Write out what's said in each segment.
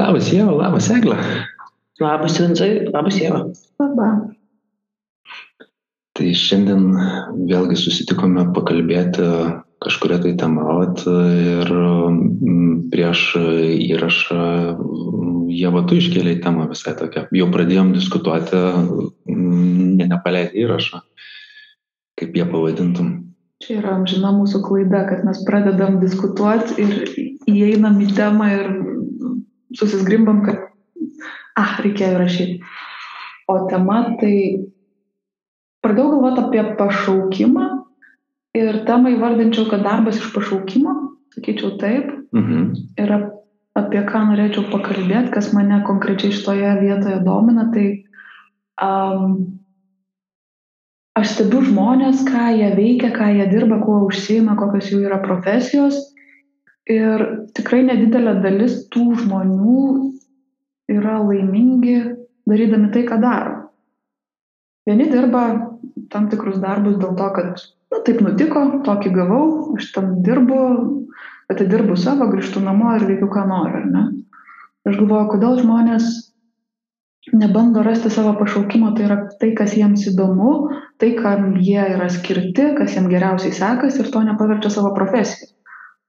Labas, Jėva, labas, Eglė. Labas, Vincai, labas, Jėva. Labą. Tai šiandien vėlgi susitikome pakalbėti kažkuria tai tema vat, ir mm, prieš įrašą Jėva, tu iškėlėjai temą visai tokią. Jau pradėjom diskutuoti, mm, ne nepaleidai įrašą. Kaip ją pavadintum? Čia yra amžina mūsų klaida, kad mes pradedam diskutuoti ir įeinam į temą ir susizgrimbam, kad, ah, reikėjo rašyti. O tema tai pradėjau galvoti apie pašaukimą ir temą įvardinčiau, kad darbas iš pašaukimo, sakyčiau taip, Mhm. ir ap- apie ką norėčiau pakalbėti, kas mane konkrečiai šitoje vietoje domina, tai um, aš stebiu žmonės, ką jie veikia, ką jie dirba, kuo užsieima, kokios jų yra profesijos. Ir tikrai nedidelė dalis tų žmonių yra laimingi darydami tai, ką daro. Vieni dirba tam tikrus darbus dėl to, kad na, taip nutiko, tokį gavau, aš tam dirbu, atidirbu savo, grįžtu namo ir veikiu, ką noriu. ar ne? Aš galvoju, kodėl žmonės nebando rasti savo pašaukimo, tai yra tai, kas jiems įdomu, tai, kam jie yra skirti, kas jiems geriausiai sekasi ir to nepaverčia savo profesiją.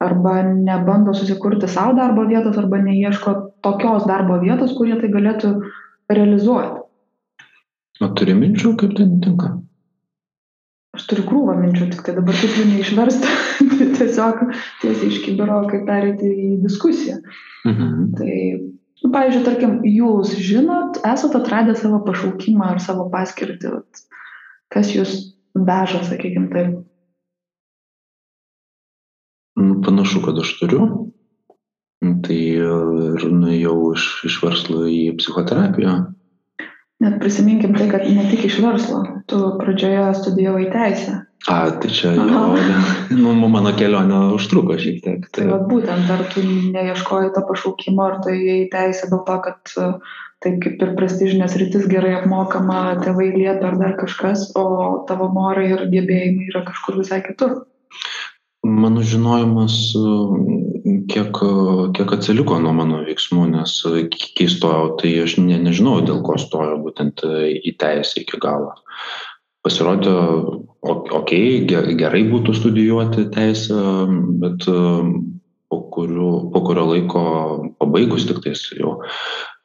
Arba nebando susikurti savo darbo vietos, arba neieško tokios darbo vietos, kurie tai galėtų realizuoti. O turi minčių, kaip tai nutinka? Aš turiu krūvą minčių, tik tai dabar kaip jų neišversti, tiesiog tiesiai iš kibiro, kaip perėti į diskusiją. Mhm. Tai, nu, pavyzdžiui, tarkim, jūs žinot, esate atradę savo pašaukimą ar savo paskirtį, kas jūs veža, sakykime taip. Nu, panašu, kad aš turiu. Nu, Tai e, ir nuėjau iš, iš verslo į psichoterapiją. Net prisiminkim tai, kad ne tik iš verslo, tu pradžioje studijavai teisę. A, tai čia jo, nu, mano kelionė užtruko šiek tiek. Tai va būtent, ar tu neieškoji to pašaukimo, ar tu įėjai į teisę dėl to, kad e, tai kaip ir prestižinės rytis gerai apmokama, tėvai liepia ar dar kažkas, o tavo norai ir gebėjimai yra kažkur visai kitur. Mano žinojimas kiek, kiek atsiliko nuo mano veiksmų, nes e, kai stojau, tai aš ne, nežinau, dėl ko stojau būtent e, į teisę iki galo. Pasirodė, okei, gerai būtų studijuoti teisę, bet e, po, kurių, po kurio laiko pabaigus tik tais jau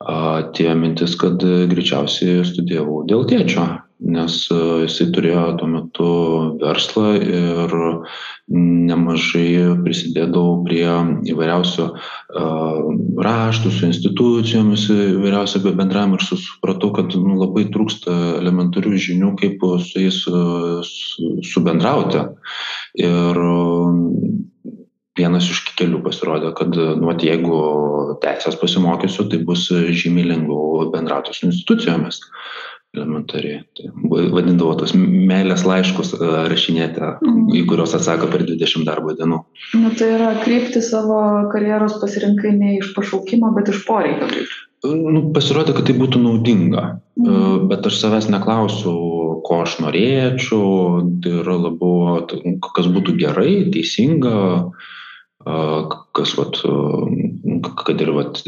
atėjo mintis, kad greičiausiai studijavau dėl tėčio, nes e, jisai turėjo tuo metu verslą ir nemažai prisidėdavau prie įvairiausių uh, raštų su institucijomis, įvairiausio bendravimo ir supratau, kad nu, labai trūksta elementarių žinių, kaip su jais su, subendrauti. Ir vienas iš kelių pasirodė, kad nu, at, jeigu teisės pasimokysiu, tai bus žymiai lengviau bendrauti su institucijomis elementariai. Tai vadindavo tos meilės laiškus e, rašinėti, į kuriuos atsako per 20 darbo dienų. Nu, tai yra kreipti savo karjeros pasirinkai ne iš pašaukimo, bet iš poreikio. Nu, pasirodė, kad tai būtų naudinga, Mhm. bet aš savęs neklausiu, ko aš norėčiau, tai yra labiau, kas būtų gerai, teisinga, kas, vat, kad ir, vat,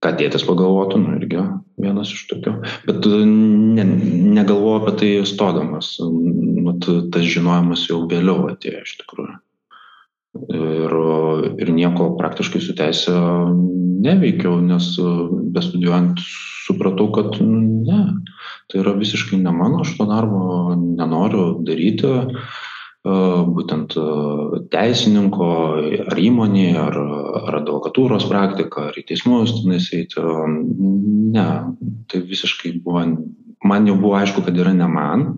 ką tėtis pagalvotų, nu irgi vienas iš tokių. Bet ne, negalvoju apie tai stodamas. Mat, tas žinojimas jau vėliau atėjo iš tikrųjų. Ir, ir nieko praktiškai su teisė neveikiau, nes bestudijuojant supratau, kad nu, ne, tai yra visiškai ne mano, aš to darbo nenoriu daryti būtent teisininko ar įmonėje, ar, ar advokatūros praktika, ar į teismus tenais eiti. Ne, tai visiškai buvo, man jau buvo aišku, kad yra ne man,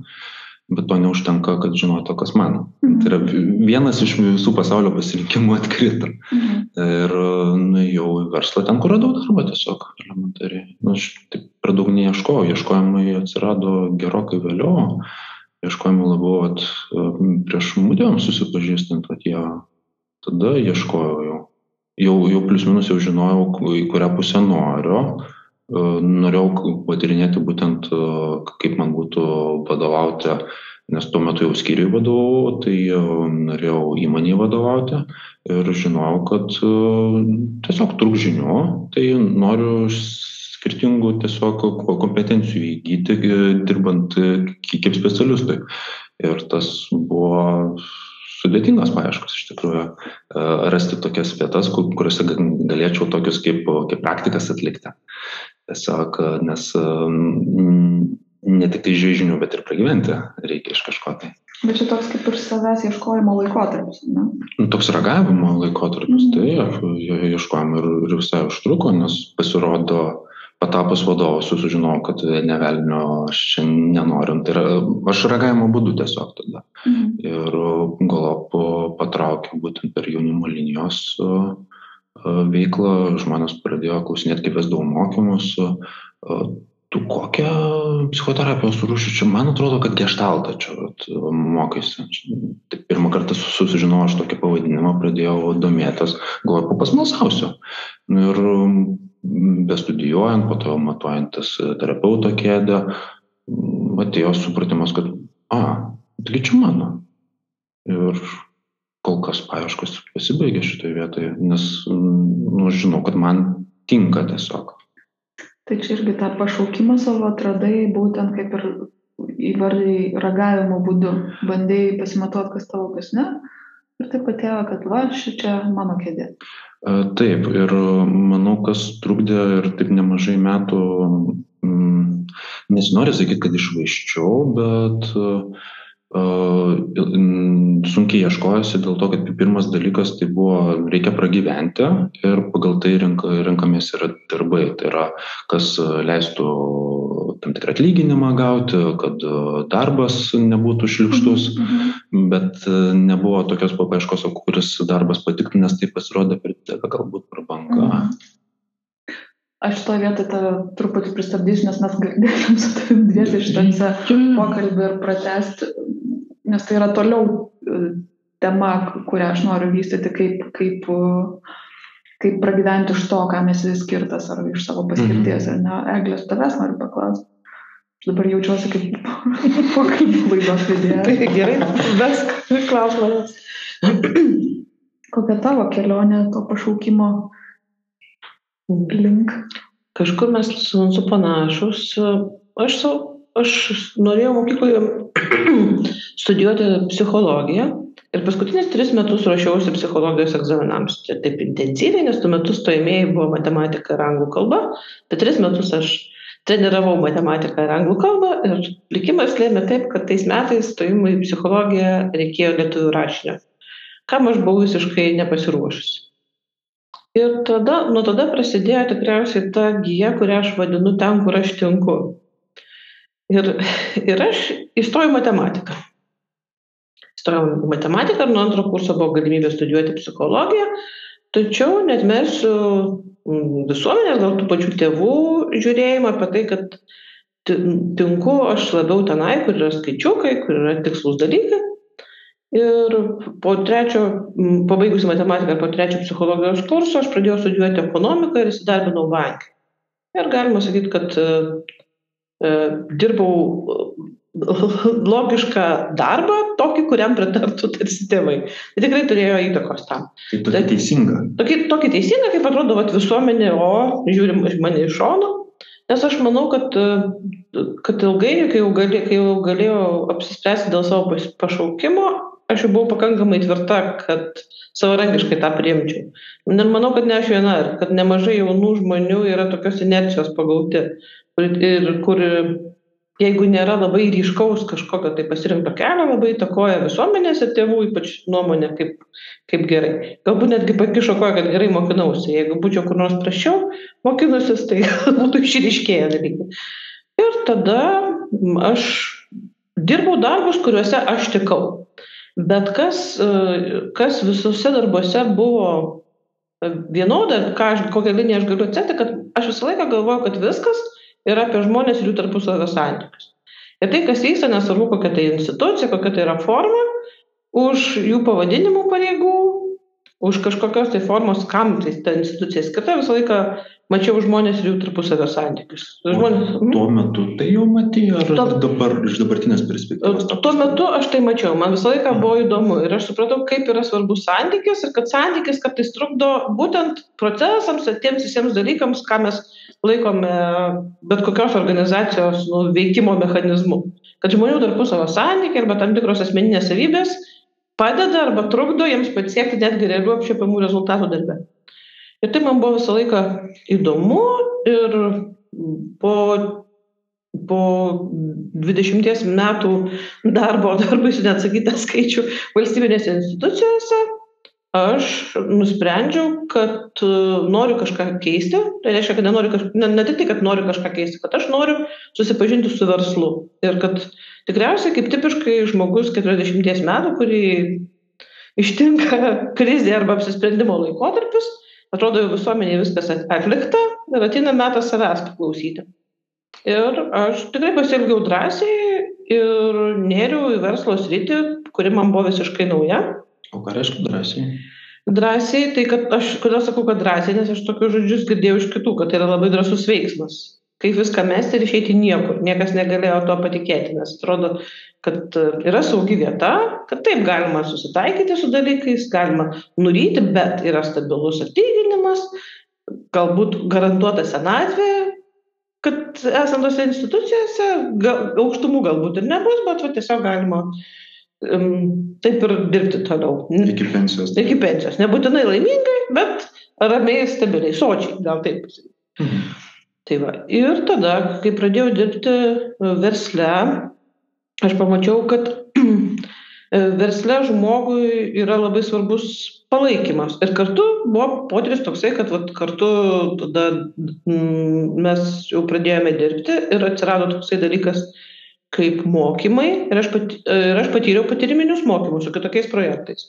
bet to neužtenka, kad žinotų, kas man. Mhm. Tai yra vienas iš visų pasaulio pasirinkimų atkrito. Mhm. Ir nuėjau į verslą ten, kur radau darbą tiesiog elementariai. Nu, aš taip per daug neieškojau, ieškojimai atsirado gerokai vėliau ieškojimų labiau at, prieš mudėm susipažįstant, kad jie tada ieškojau jau. Jau, jau plius minus jau žinojau, į kurią pusę noriu. Norėjau patirinėti būtent, kaip man būtų vadovauti nes tuo metu jau skyriui vadovavau, tai e, norėjau įmonį vadovauti ir žinojau, kad e, tiesiog trūk žinių, tai noriu skirtingų tiesiog kompetencijų įgyti, dirbant kaip specialistui. Ir tas buvo sudėtingos paieškos iš tikrųjų rasti tokias vietas, kuriuose galėčiau tokius kaip, kaip praktikas atlikti. Tiesiog, nes ne tik tai žinių, bet ir pragyventi reikia iš kažko tai. Bet čia toks kaip ir savęs ieškojimo laikotarpis, ne? Nu, toks ragavimo laikotarpis, mm -hmm. tai ieškojom ir, ir visai užtruko, nes pasirodo, patapus vadovu sužinojau, kad nevelnio aš čia nenoriu. Tai yra, aš ragavimo būdu tiesiog tada. Mhm. Ir galop patraukiau būtent per jaunimo linijos veiklą, žmonės pradėjo klausinėti, kaip vesdavau mokymus, tu kokią psichoterapijos rūšį čia, man atrodo, kad gestaltą čia vat, mokaisi. Tai pirmą kartą susižinojau aš tokį pavadinimą, pradėjau domėtis, galvoju, pasmalsausiu. Ir bestudijuojant, po to matuojantis terapeuto kėdę, atėjo supratimas, kad, a, tai čia mano. Ir kol kas paieškos pasibaigė šitoje vietoje, nes, nu, žinau, kad man tinka tiesiog. Tai čia irgi tą pašaukimą savo atradai būtent kaip ir įvardai ragavimo būdu, bandėjai pasimatuoti, kas tavo, kas ne. Ir taip atėjo, kad va, ši čia mano kėdė. Taip, ir manau, kas trukdė ir taip nemažai metų, mm, nesinori sakyti, kad išvaiščiau, bet uh, sunkiai ieškojosi dėl to, kad pirmas dalykas tai buvo reikia pragyventi ir pagal tai renka, renkamės yra darbai. Tai yra, kas leistų tam tikrą atlyginimą gauti, kad darbas nebūtų šlikštus, mhm. bet nebuvo tokios papaiškos, kuris darbas patiktų, nes tai pasirodė per didelę galbūt prabanga. Mhm. Aš šitoje vietoje tave truputį pristabdysiu, nes mes galėsim su tavim dviesi šitose pokalbį ir pratesti nes tai yra toliau e, tema, kurią aš noriu vystyti, kaip, kaip, kaip pragyventi iš to, kam esi skirtas, ar iš savo paskirties, ar ne. Eglės, tavęs noriu paklausti. Dabar jaučiuosi kaip pokalbį laidos vedėja. Tai gerai, vesk klausimas. Kokia tavo kelionė to pašaukimo link? Kažkur mes su, su panašus. Aš savo aš norėjau mokykloje studijuoti psichologiją ir paskutinius tris metus ruošiausi psichologijos egzaminams. Čia taip intensyviai, nes tuo metu stojimėjai buvo matematika ir anglų kalba, bet tris metus aš treniravau matematiką ir anglų kalbą ir likimas lėmė taip, kad tais metais stojimui į psichologiją reikėjo lietuvių rašinio, kam aš buvau visiškai nepasiruošusi. Ir tada, nuo tada prasidėjo tikriausiai ta gyja, kurią aš vadinu ten, kur aš tinku. Ir, ir aš įstojau matematiką. Įstojau matematiką ir nuo antro kurso buvo galimybė studijuoti psichologiją, tačiau net mes su visuomenės, gal tų pačių tėvų žiūrėjimą apie tai, kad tinku aš labiau tenai, kur yra skaičiukai, kur yra tikslus dalykai. Ir po trečio, pabaigusi matematiką, po trečio psichologijos kurso, aš pradėjau studijuoti ekonomiką ir įsidarbinau bankį. Ir galima sakyti, kad dirbau e, logišką darbą, tokį, kuriam pritartų tarsi tėvai. Tai tikrai turėjo įtakos tam. Tai tokia teisinga. Tokį, tokį teisingą, kaip atrodo vat, visuomenė, o žiūrim mane iš šono. Nes aš manau, kad, e, kad ilgai, kai jau, gali, kai jau galėjau apsispręsti dėl savo pašaukimo, aš jau buvau pakankamai tvirta, kad savarankiškai tą priimčiau. Ir manau, kad ne aš viena, kad nemažai jaunų žmonių yra tokios inercijos pagauti ir kur jeigu nėra labai ryškaus kažkokio tai pasirinkto kelio, labai įtakoja visuomenės ir tėvų ypač nuomonė, kaip, kaip gerai. Galbūt netgi pakišo koją, kad gerai mokinausi. Jeigu būčiau kur nors prašiau mokinusis, tai būtų išryškėję dalykai. Ir tada aš dirbau darbus, kuriuose aš tikau. Bet kas, kas visuose darbuose buvo vienoda, aš, kokią liniją aš galiu atsekti, kad aš visą laiką galvoju, kad viskas ir apie žmones ir jų tarpusavio santykius. Ir tai, kas vyksta, nesvarbu, kokia tai institucija, kokia tai yra forma, už jų pavadinimų pareigų, už kažkokios tai formos, kam tai ta institucija skirta, visą laiką mačiau žmonės ir jų tarpusavio santykius. Žmonės, O tuo metu tai jau matei, ar Tuo- dabar iš dabartinės perspektyvos? Tuo metu aš tai mačiau, man visą laiką buvo įdomu ir aš supratau, kaip yra svarbus santykis ir kad santykis kartais trukdo būtent procesams ir tiems visiems dalykams, ką mes laikome bet kokios organizacijos nu, veikimo mechanizmu. Kad žmonių tarpusavio santykiai arba tam tikros asmeninės savybės padeda arba trukdo jiems pasiekti netgi realių apčiopiamų rezultatų darbe. Ir tai man buvo visą laiką įdomu ir po po 20 metų darbo, darbui su neatsakytą skaičių valstybinėse institucijose, aš nusprendžiau, kad e, noriu kažką keisti. Tai reiškia, kad nenoriu, kaž... ne, ne tik tai, kad noriu kažką keisti, kad aš noriu susipažinti su verslu. Ir kad tikriausiai kaip tipiškai žmogus 40 metų, kurį ištinka krizė arba apsisprendimo laikotarpis, atrodo jau visuomeniai viskas atlikta ir ateina metas savęs paklausyti. Ir aš tikrai pasielgiau drąsiai ir nėriau į verslo sritį, kuri man buvo visiškai nauja. O ką reiškia drąsiai? Drąsiai, tai kad aš, kodėl sakau, kad drąsiai, nes aš tokius žodžius girdėjau iš kitų, kad tai yra labai drąsus veiksmas. Kaip viską mesti ir išeiti niekur. Niekas negalėjo to patikėti, nes atrodo, kad e, yra saugi vieta, kad taip galima susitaikyti su dalykais, galima nuryti, bet yra stabilus atlyginimas, galbūt garantuota senatvė, kad esant tose institucijose, gal, aukštumų galbūt ir nebus, bet va, tiesiog galima um, taip ir dirbti toliau. Iki pensijos. Iki pensijos. Nebūtinai laimingai, bet ramiai, stabiliai, sočiai, gal taip. Mhm. Tai va. Ir tada, kai pradėjau dirbti versle, aš pamačiau, kad versle žmogui yra labai svarbus palaikymas. Ir kartu buvo potyris toksai, kad vat, kartu tada mes jau pradėjome dirbti ir atsirado toksai dalykas kaip mokymai. Ir aš, pat, ir aš patyriau patyriminius mokymus su kitokiais projektais,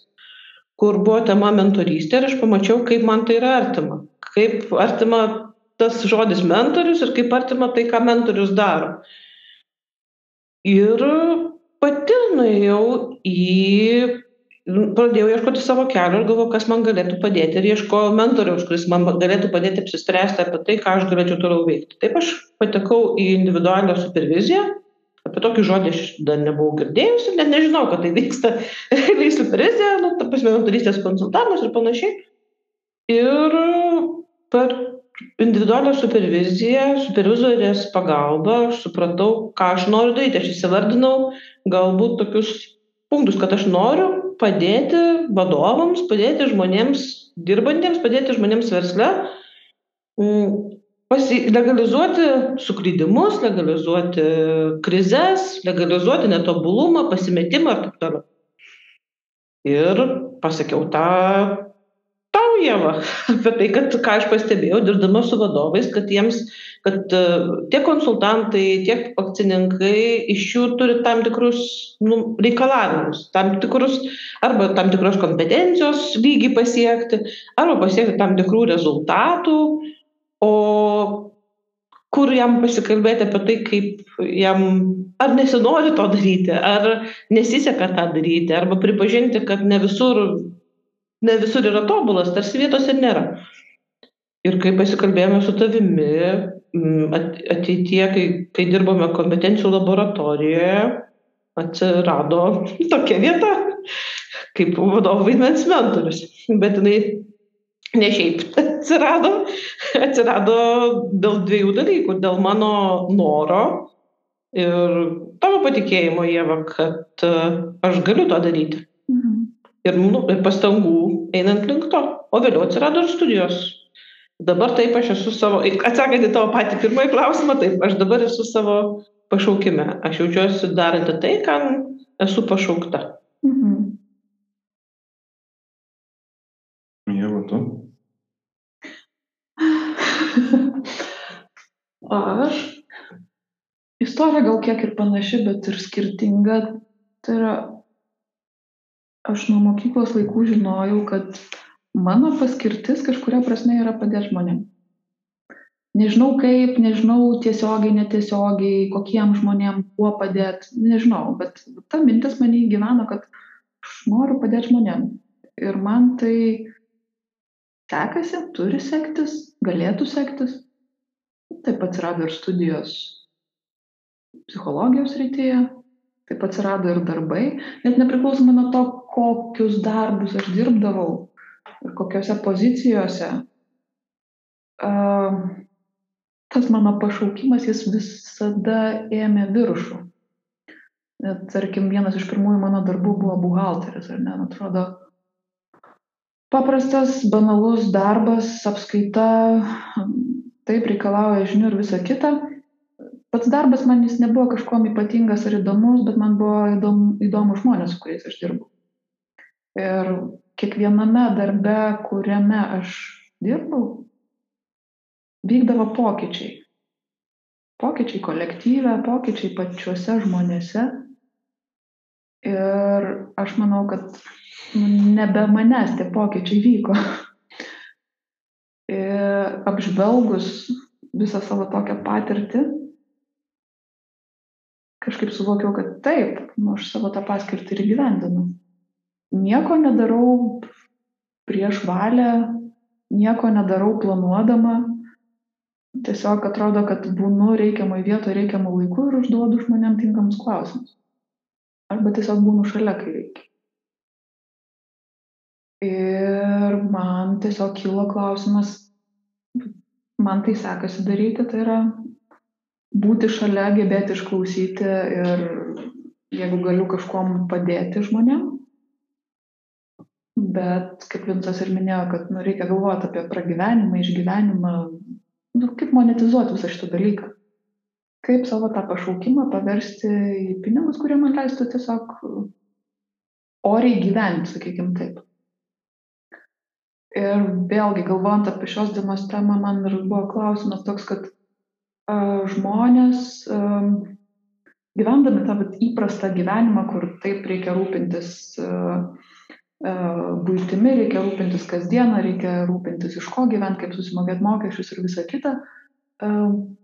kur buvo tema mentorystė ir aš pamačiau, kaip man tai yra artima. Kaip artima tas žodis mentorius ir kaip artima tai, ką mentorius daro. Ir pati nuėjau į, pradėjau ieškoti savo kelio ir galvoju, kas man galėtų padėti. Ir ieškojau mentoriaus, kuris man galėtų padėti apsispręsti apie tai, ką aš galėčiau toliau veikti. Taip aš patekau į individualią superviziją. Apie tokį žodį aš dar nebuvau girdėjusi, net nežinau, kad tai vyksta realiai supervizija, nu, ta prasme, mentorystės konsultavimas ir panašiai. Ir per individualią superviziją, supervizorės pagalba, aš supratau, ką aš noriu daryti. Aš įsivardinau galbūt tokius punktus, kad aš noriu padėti vadovams, padėti žmonėms dirbantiems, padėti žmonėms versle, mm, pasi, legalizuoti suklydimus, legalizuoti krizes, legalizuoti netobulumą, pasimetimą ir taip toliau. Ir pasakiau tą tau, Jėva, apie tai, kad ką aš pastebėjau, dirbdama su vadovais, kad jiems, kad uh, tiek konsultantai, tiek akcininkai iš jų turi tam tikrus nu, reikalavimus, tam tikrus, arba tam tikros kompetencijos lygį pasiekti, arba pasiekti tam tikrų rezultatų, o kur jam pasikalbėti apie tai, kaip jam ar nesinori to daryti, ar nesiseka tą daryti, arba pripažinti, kad ne visur ne visur yra tobulas, tarsi vietos ir nėra. Ir kai pasikalbėjome su tavimi ateityje, kai, kai dirbome kompetencijų laboratorijoje, atsirado tokia vieta, kaip vadovų vaidmens mentorius. Bet jinai ne šiaip atsirado, atsirado dėl dviejų dalykų. Dėl mano noro ir tavo patikėjimo, Jėva, kad aš galiu to daryti ir, nu, ir pastangų einant link to. O vėliau atsirado ir studijos. Dabar taip aš esu savo, atsakant į tavo patį pirmąjį klausimą, taip aš dabar esu savo pašaukime. Aš jaučiuosi daranti tai, kam esu pašaukta. Mhm. Jeigu tu. Aš. Istorija gal kiek ir panaši, bet ir skirtinga. Tai yra aš nuo mokyklos laikų žinojau, kad mano paskirtis kažkuria prasme yra padėti žmonėm. Nežinau kaip, nežinau tiesiogiai, netiesiogiai, kokiem žmonėm, kuo padėti, nežinau, bet ta mintis mane gyveno, kad aš noriu padėti žmonėm. Ir man tai sekasi, turi sektis, galėtų sektis. Taip atsirado ir studijos psichologijos rytyje, taip atsirado ir darbai, net nepriklausomai nuo to, kokius darbus aš dirbdavau ir kokiuose pozicijose. Uh, tas mano pašaukimas, jis visada ėmė viršų. Tarkim, vienas iš pirmųjų mano darbų buvo buhalteris, ar ne, atrodo, paprastas, banalus darbas, apskaita, taip reikalauja žinių ir visa kita. Pats darbas man jis nebuvo kažkuom ypatingas ar įdomus, bet man buvo įdomu, įdomu žmonės, su kuriais aš dirbu. Ir kiekviename darbe, kuriame aš dirbau, vykdavo pokyčiai. Pokyčiai kolektyve, pokyčiai pačiuose žmonėse. Ir aš manau, kad nebe manęs tie pokyčiai vyko. Ir apžvelgus visą savo tokią patirtį, kažkaip suvokiau, kad taip, nu, aš savo tą paskirtį ir gyvendinu. Nieko nedarau prieš valią, nieko nedarau planuodama, tiesiog atrodo, kad būnu reikiamai vietoje, reikiamų laikų ir užduodu žmonėm tinkamus klausimus. Arba tiesiog būnu šalia, kai reikia. Ir man tiesiog kilo klausimas, man tai sekasi daryti, tai yra būti šalia, gebėti išklausyti ir jeigu galiu kažkuom padėti žmonėm. Bet, kaip Vincas ir minėjo, kad nu, reikia galvoti apie pragyvenimą, išgyvenimą, nu, kaip monetizuoti visą šitą dalyką. Kaip savo tą pašaukimą paversti į pinigus, kurie man leistų tiesiog oriai gyventi, sakykime taip. Ir vėlgi, galvojant apie šios dienos temą, man ir buvo klausimas toks, kad uh, žmonės uh, gyvendami tą vat, įprastą gyvenimą, kur taip reikia rūpintis uh, būtimi, reikia rūpintis kasdieną, reikia rūpintis iš ko gyventi, kaip susimokėti mokesčius ir visa kita,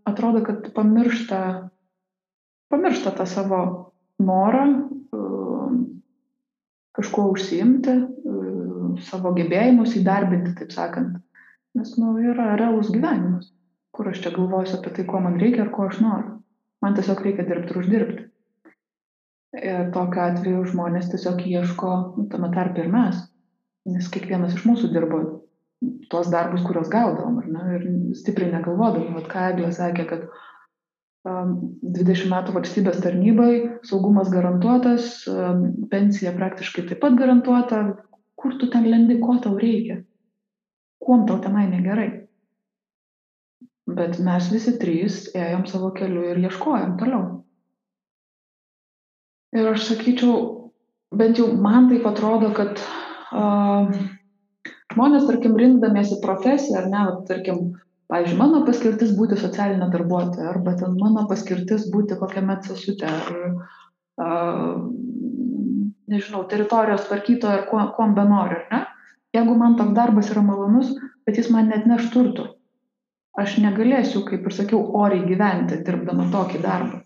atrodo, kad pamiršta, pamiršta tą savo norą kažkuo užsiimti, savo gebėjimus įdarbinti, taip sakant. Nes, nu, yra realus gyvenimas, kur aš čia galvosiu apie tai, ko man reikia ir ko aš noriu. Man tiesiog reikia dirbti ir uždirbti. Ir tokiu atveju žmonės tiesiog ieško, nu, tame tarp ir mes, nes kiekvienas iš mūsų dirbo tuos darbus, kuriuos gaudavom, ne, ir stipriai negalvodavom. Vat ką Eglė sakė, kad um, 20 metų valstybės tarnybai, saugumas garantuotas, um, pensija praktiškai taip pat garantuota, kur tu ten lendi, ko tau reikia, kuom tau tenai negerai. Bet mes visi trys ėjom savo keliu ir ieškojom toliau. Ir aš sakyčiau, bent jau man taip atrodo, kad uh, žmonės, tarkim, rinkdamiesi profesiją, ar ne, tarkim, pavyzdžiui, mano paskirtis būti socialinė darbuotoja, arba ten mano paskirtis būti kokiame cesute, ar, uh, nežinau, teritorijos tvarkytoja, ar kuo, kuo be nori, ar ne. Jeigu man toks darbas yra malonus, bet jis man net neš turtų, aš negalėsiu, kaip ir sakiau, oriai gyventi, dirbdama tokį darbą.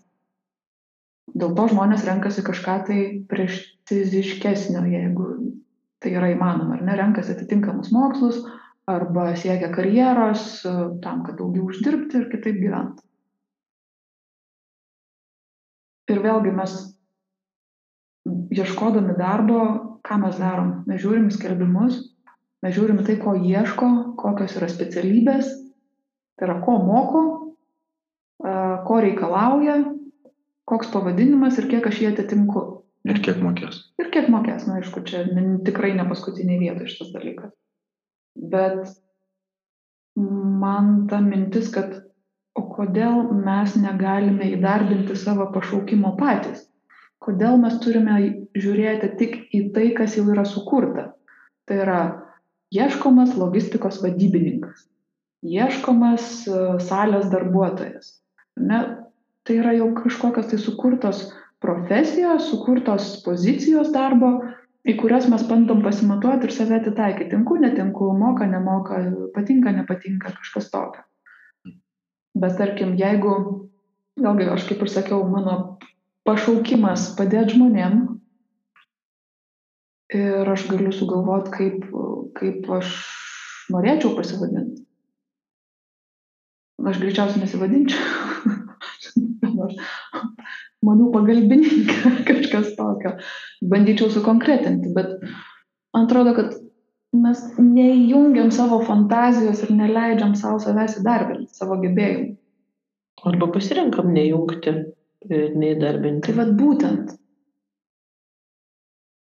Dėl to žmonės renkasi kažką tai prestižiškesnio, jeigu tai yra įmanoma, ar ne, renkasi atitinkamus mokslus arba siekia karjeros tam, kad daugiau uždirbti ir kitaip gyventi. Ir vėlgi mes, ieškodami darbo, ką mes darom? Mes žiūrim skelbimus, mes žiūrim tai, ko ieško, kokios yra specialybės, tai yra ko moko, ko reikalauja koks pavadinimas ir kiek aš jį atitinku. Ir kiek mokės. Ir kiek mokės, na aišku, čia tikrai ne paskutiniai vietoje šitas dalykas. Bet man ta mintis, kad o kodėl mes negalime įdarbinti savo pašaukimo patys? Kodėl mes turime žiūrėti tik į tai, kas jau yra sukurta? Tai yra ieškomas logistikos vadybininkas, ieškomas e, salės darbuotojas. Ne, tai yra jau kažkokios tai sukurtos profesijos, sukurtos pozicijos darbo, į kurias mes bandom pasimatuoti ir save atitaikyti. Tinku, netinku, moka, nemoka, patinka, nepatinka, kažkas tokio. Bet tarkim, jeigu, vėlgi, aš kaip ir sakiau, mano pašaukimas padėti žmonėm ir aš galiu sugalvoti, kaip, kaip aš norėčiau pasivadinti. Aš greičiausiai nesivadinčiau. Manau, pagalbininkai kažkas tokio. Bandyčiau sukonkretinti, bet man atrodo, kad mes neįjungiam savo fantazijos ir neleidžiam savo savęs įdarbinti, savo gebėjimų. Arba pasirinkam nejungti neįdarbinti. Tai vad būtent.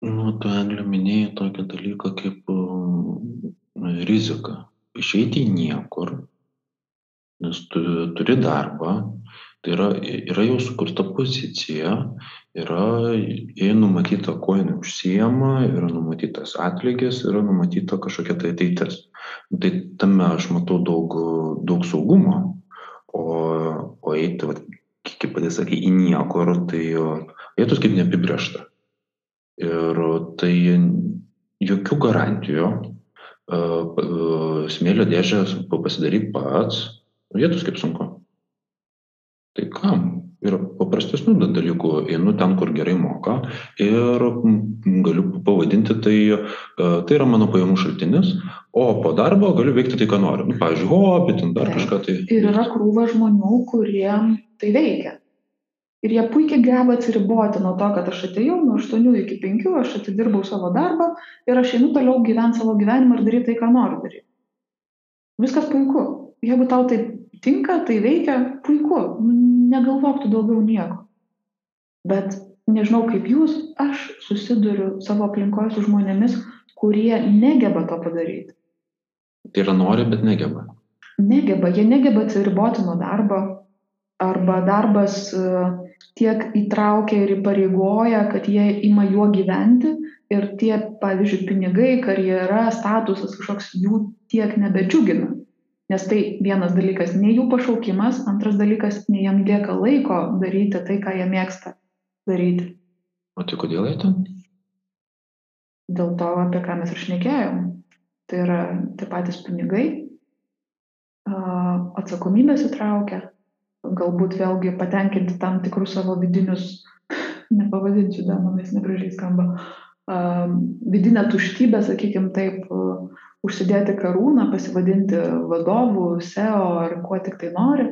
Nu, tu Eglė minėjai tokį dalyką kaip uh, rizika. Išeiti į niekur, nes tu turi darbą, tai yra, yra jau sukurta pozicija, yra jai numatyta, kuo jinai užsijama, yra numatytas atlygis, yra numatyta kažkokia tai ateitis. Tai tame aš matau daug, daug saugumo, o, o eiti, va, kaip pati sakai, į niekur, tai eitus kaip neapibriešta. Ir tai jokių garantijų, smėlio dėžę pasidaryk pats, vietos kaip sunku. Tai kam? Ir paprastesnių dalykų einu ten, kur gerai moka ir galiu pavadinti tai, tai yra mano pajamų šaltinis, o po darbo galiu veikti tai, ką noriu. Nu, pavyzdžiui, hobį, ten dar kažką tai. Ir yra krūva žmonių, kuriem tai veikia. Ir jie puikiai geba atsiriboti nuo to, kad aš atėjau nuo 8 iki 5, aš atidirbau savo darbą ir aš einu toliau gyventi savo gyvenimą ir daryti tai, ką noriu daryti. Viskas puiku. Jeigu tau tai tinka, tai veikia, puiku, negalvok tu daugiau nieko. Bet nežinau kaip jūs, aš susiduriu savo aplinkoje su žmonėmis, kurie negeba to padaryti. Tai yra nori, bet negeba. Negeba, jie negeba atsiriboti nuo darbo, arba darbas e, tiek įtraukia ir įpareigoja, kad jie ima juo gyventi. Ir tie, pavyzdžiui, pinigai, karjera, statusas kažkoks jų tiek nebedžiugina. Nes tai vienas dalykas ne jų pašaukimas antras dalykas ne jiem lieka laiko daryti tai ką jie mėgsta daryti. O tai kodėl jie ten? Dėl to apie ką mes ir šnekėjom. Tai yra tie patys pinigai atsakomybės įtraukia galbūt vėlgi patenkinti tam tikrus savo vidinius nepavadinsiu demonais negražiai skamba vidinę tuštybę sakykim taip užsidėti karūną, pasivadinti vadovų, SEO ar kuo tik tai nori.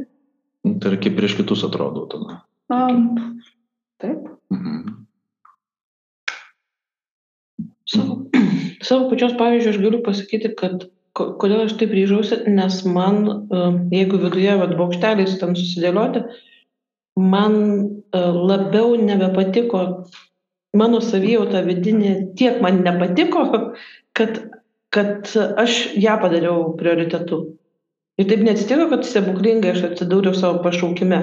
Nu, tai kaip prieš kitus atrodo tada. Um, taip. Mhm. Savo, savo pačios pavyzdžių aš galiu pasakyti, kad kodėl aš taip ryžausi, nes man, jeigu viduje vat, bokšteliais tam susidėlioti, man labiau nebepatiko mano savijauta vidinė, tiek man nepatiko, kad kad aš ją padariau prioritetu. Ir taip neatsitiko, kad stebuklingai aš atsidūriau savo pašaukime.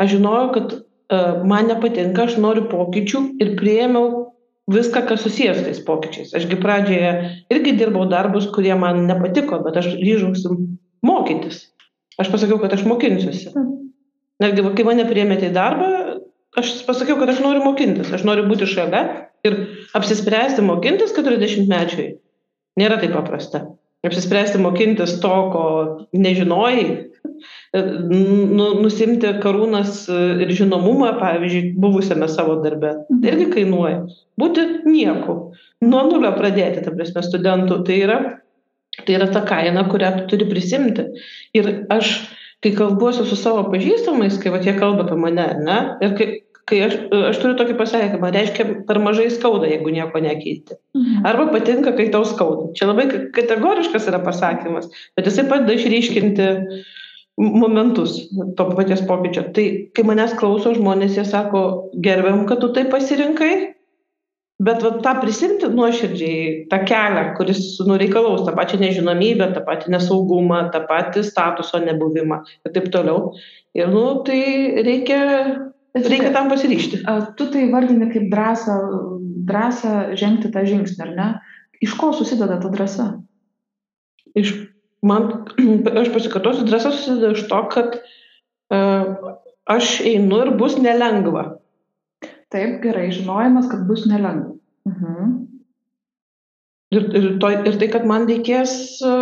Aš žinojau, kad uh, man nepatinka, aš noriu pokyčių ir prieėmiau viską, kas susijęs tais pokyčiais. Ašgi pradžioje irgi dirbau darbus, kurie man nepatiko, bet aš ryžausi mokytis. Aš pasakiau, kad aš mokinsiuosi. Netgi, kai mane priėmėte į darbą, aš pasakiau, kad aš noriu mokintis, aš noriu būti šalia ir apsispręsti mokintis 40 mečiai Nėra taip paprasta. Apsispręsti mokintis to, ko nežinojai, nu, nusimti karūnas ir žinomumą, pavyzdžiui, buvusiame savo darbe, tai irgi kainuoja. Būti nieku, nuo nulio pradėti, ta prasme, studentų, tai yra, tai yra ta kaina, kurią tu turi prisimti. Ir aš, kai kalbuosiu su savo pažįstamais, kai va, jie kalba apie mane, ne, ir kai, kai aš, aš turiu tokį pasakymą, reiškia, per mažai skauda, jeigu nieko nekeiti. Mhm. Arba patinka, kai tau skauda. Čia labai kategoriškas yra pasakymas, bet jisai padeda išryškinti momentus to paties pokyčio. Tai kai manęs klauso žmonės, jie sako, gerbiam, kad tu tai pasirinkai, bet va, tą prisimti nuoširdžiai, tą kelią, kuris nu, reikalaus tą pačią nežinomybę, tą patį nesaugumą, tą patį statuso nebuvimą ir taip toliau. Ir, nu, tai reikia Reikia tam pasiryšti. Tu tai vardini kaip drąsą, drąsą žengti tą žingsnį, ar ne? Iš ko susideda ta drąsa? Iš, man, aš pasikartosiu, drąsa susideda iš to, kad uh, aš einu ir bus nelengva. Taip, gerai, žinojimas, kad bus nelengva. Mhm. Ir, ir, to, ir tai, kad man reikės e,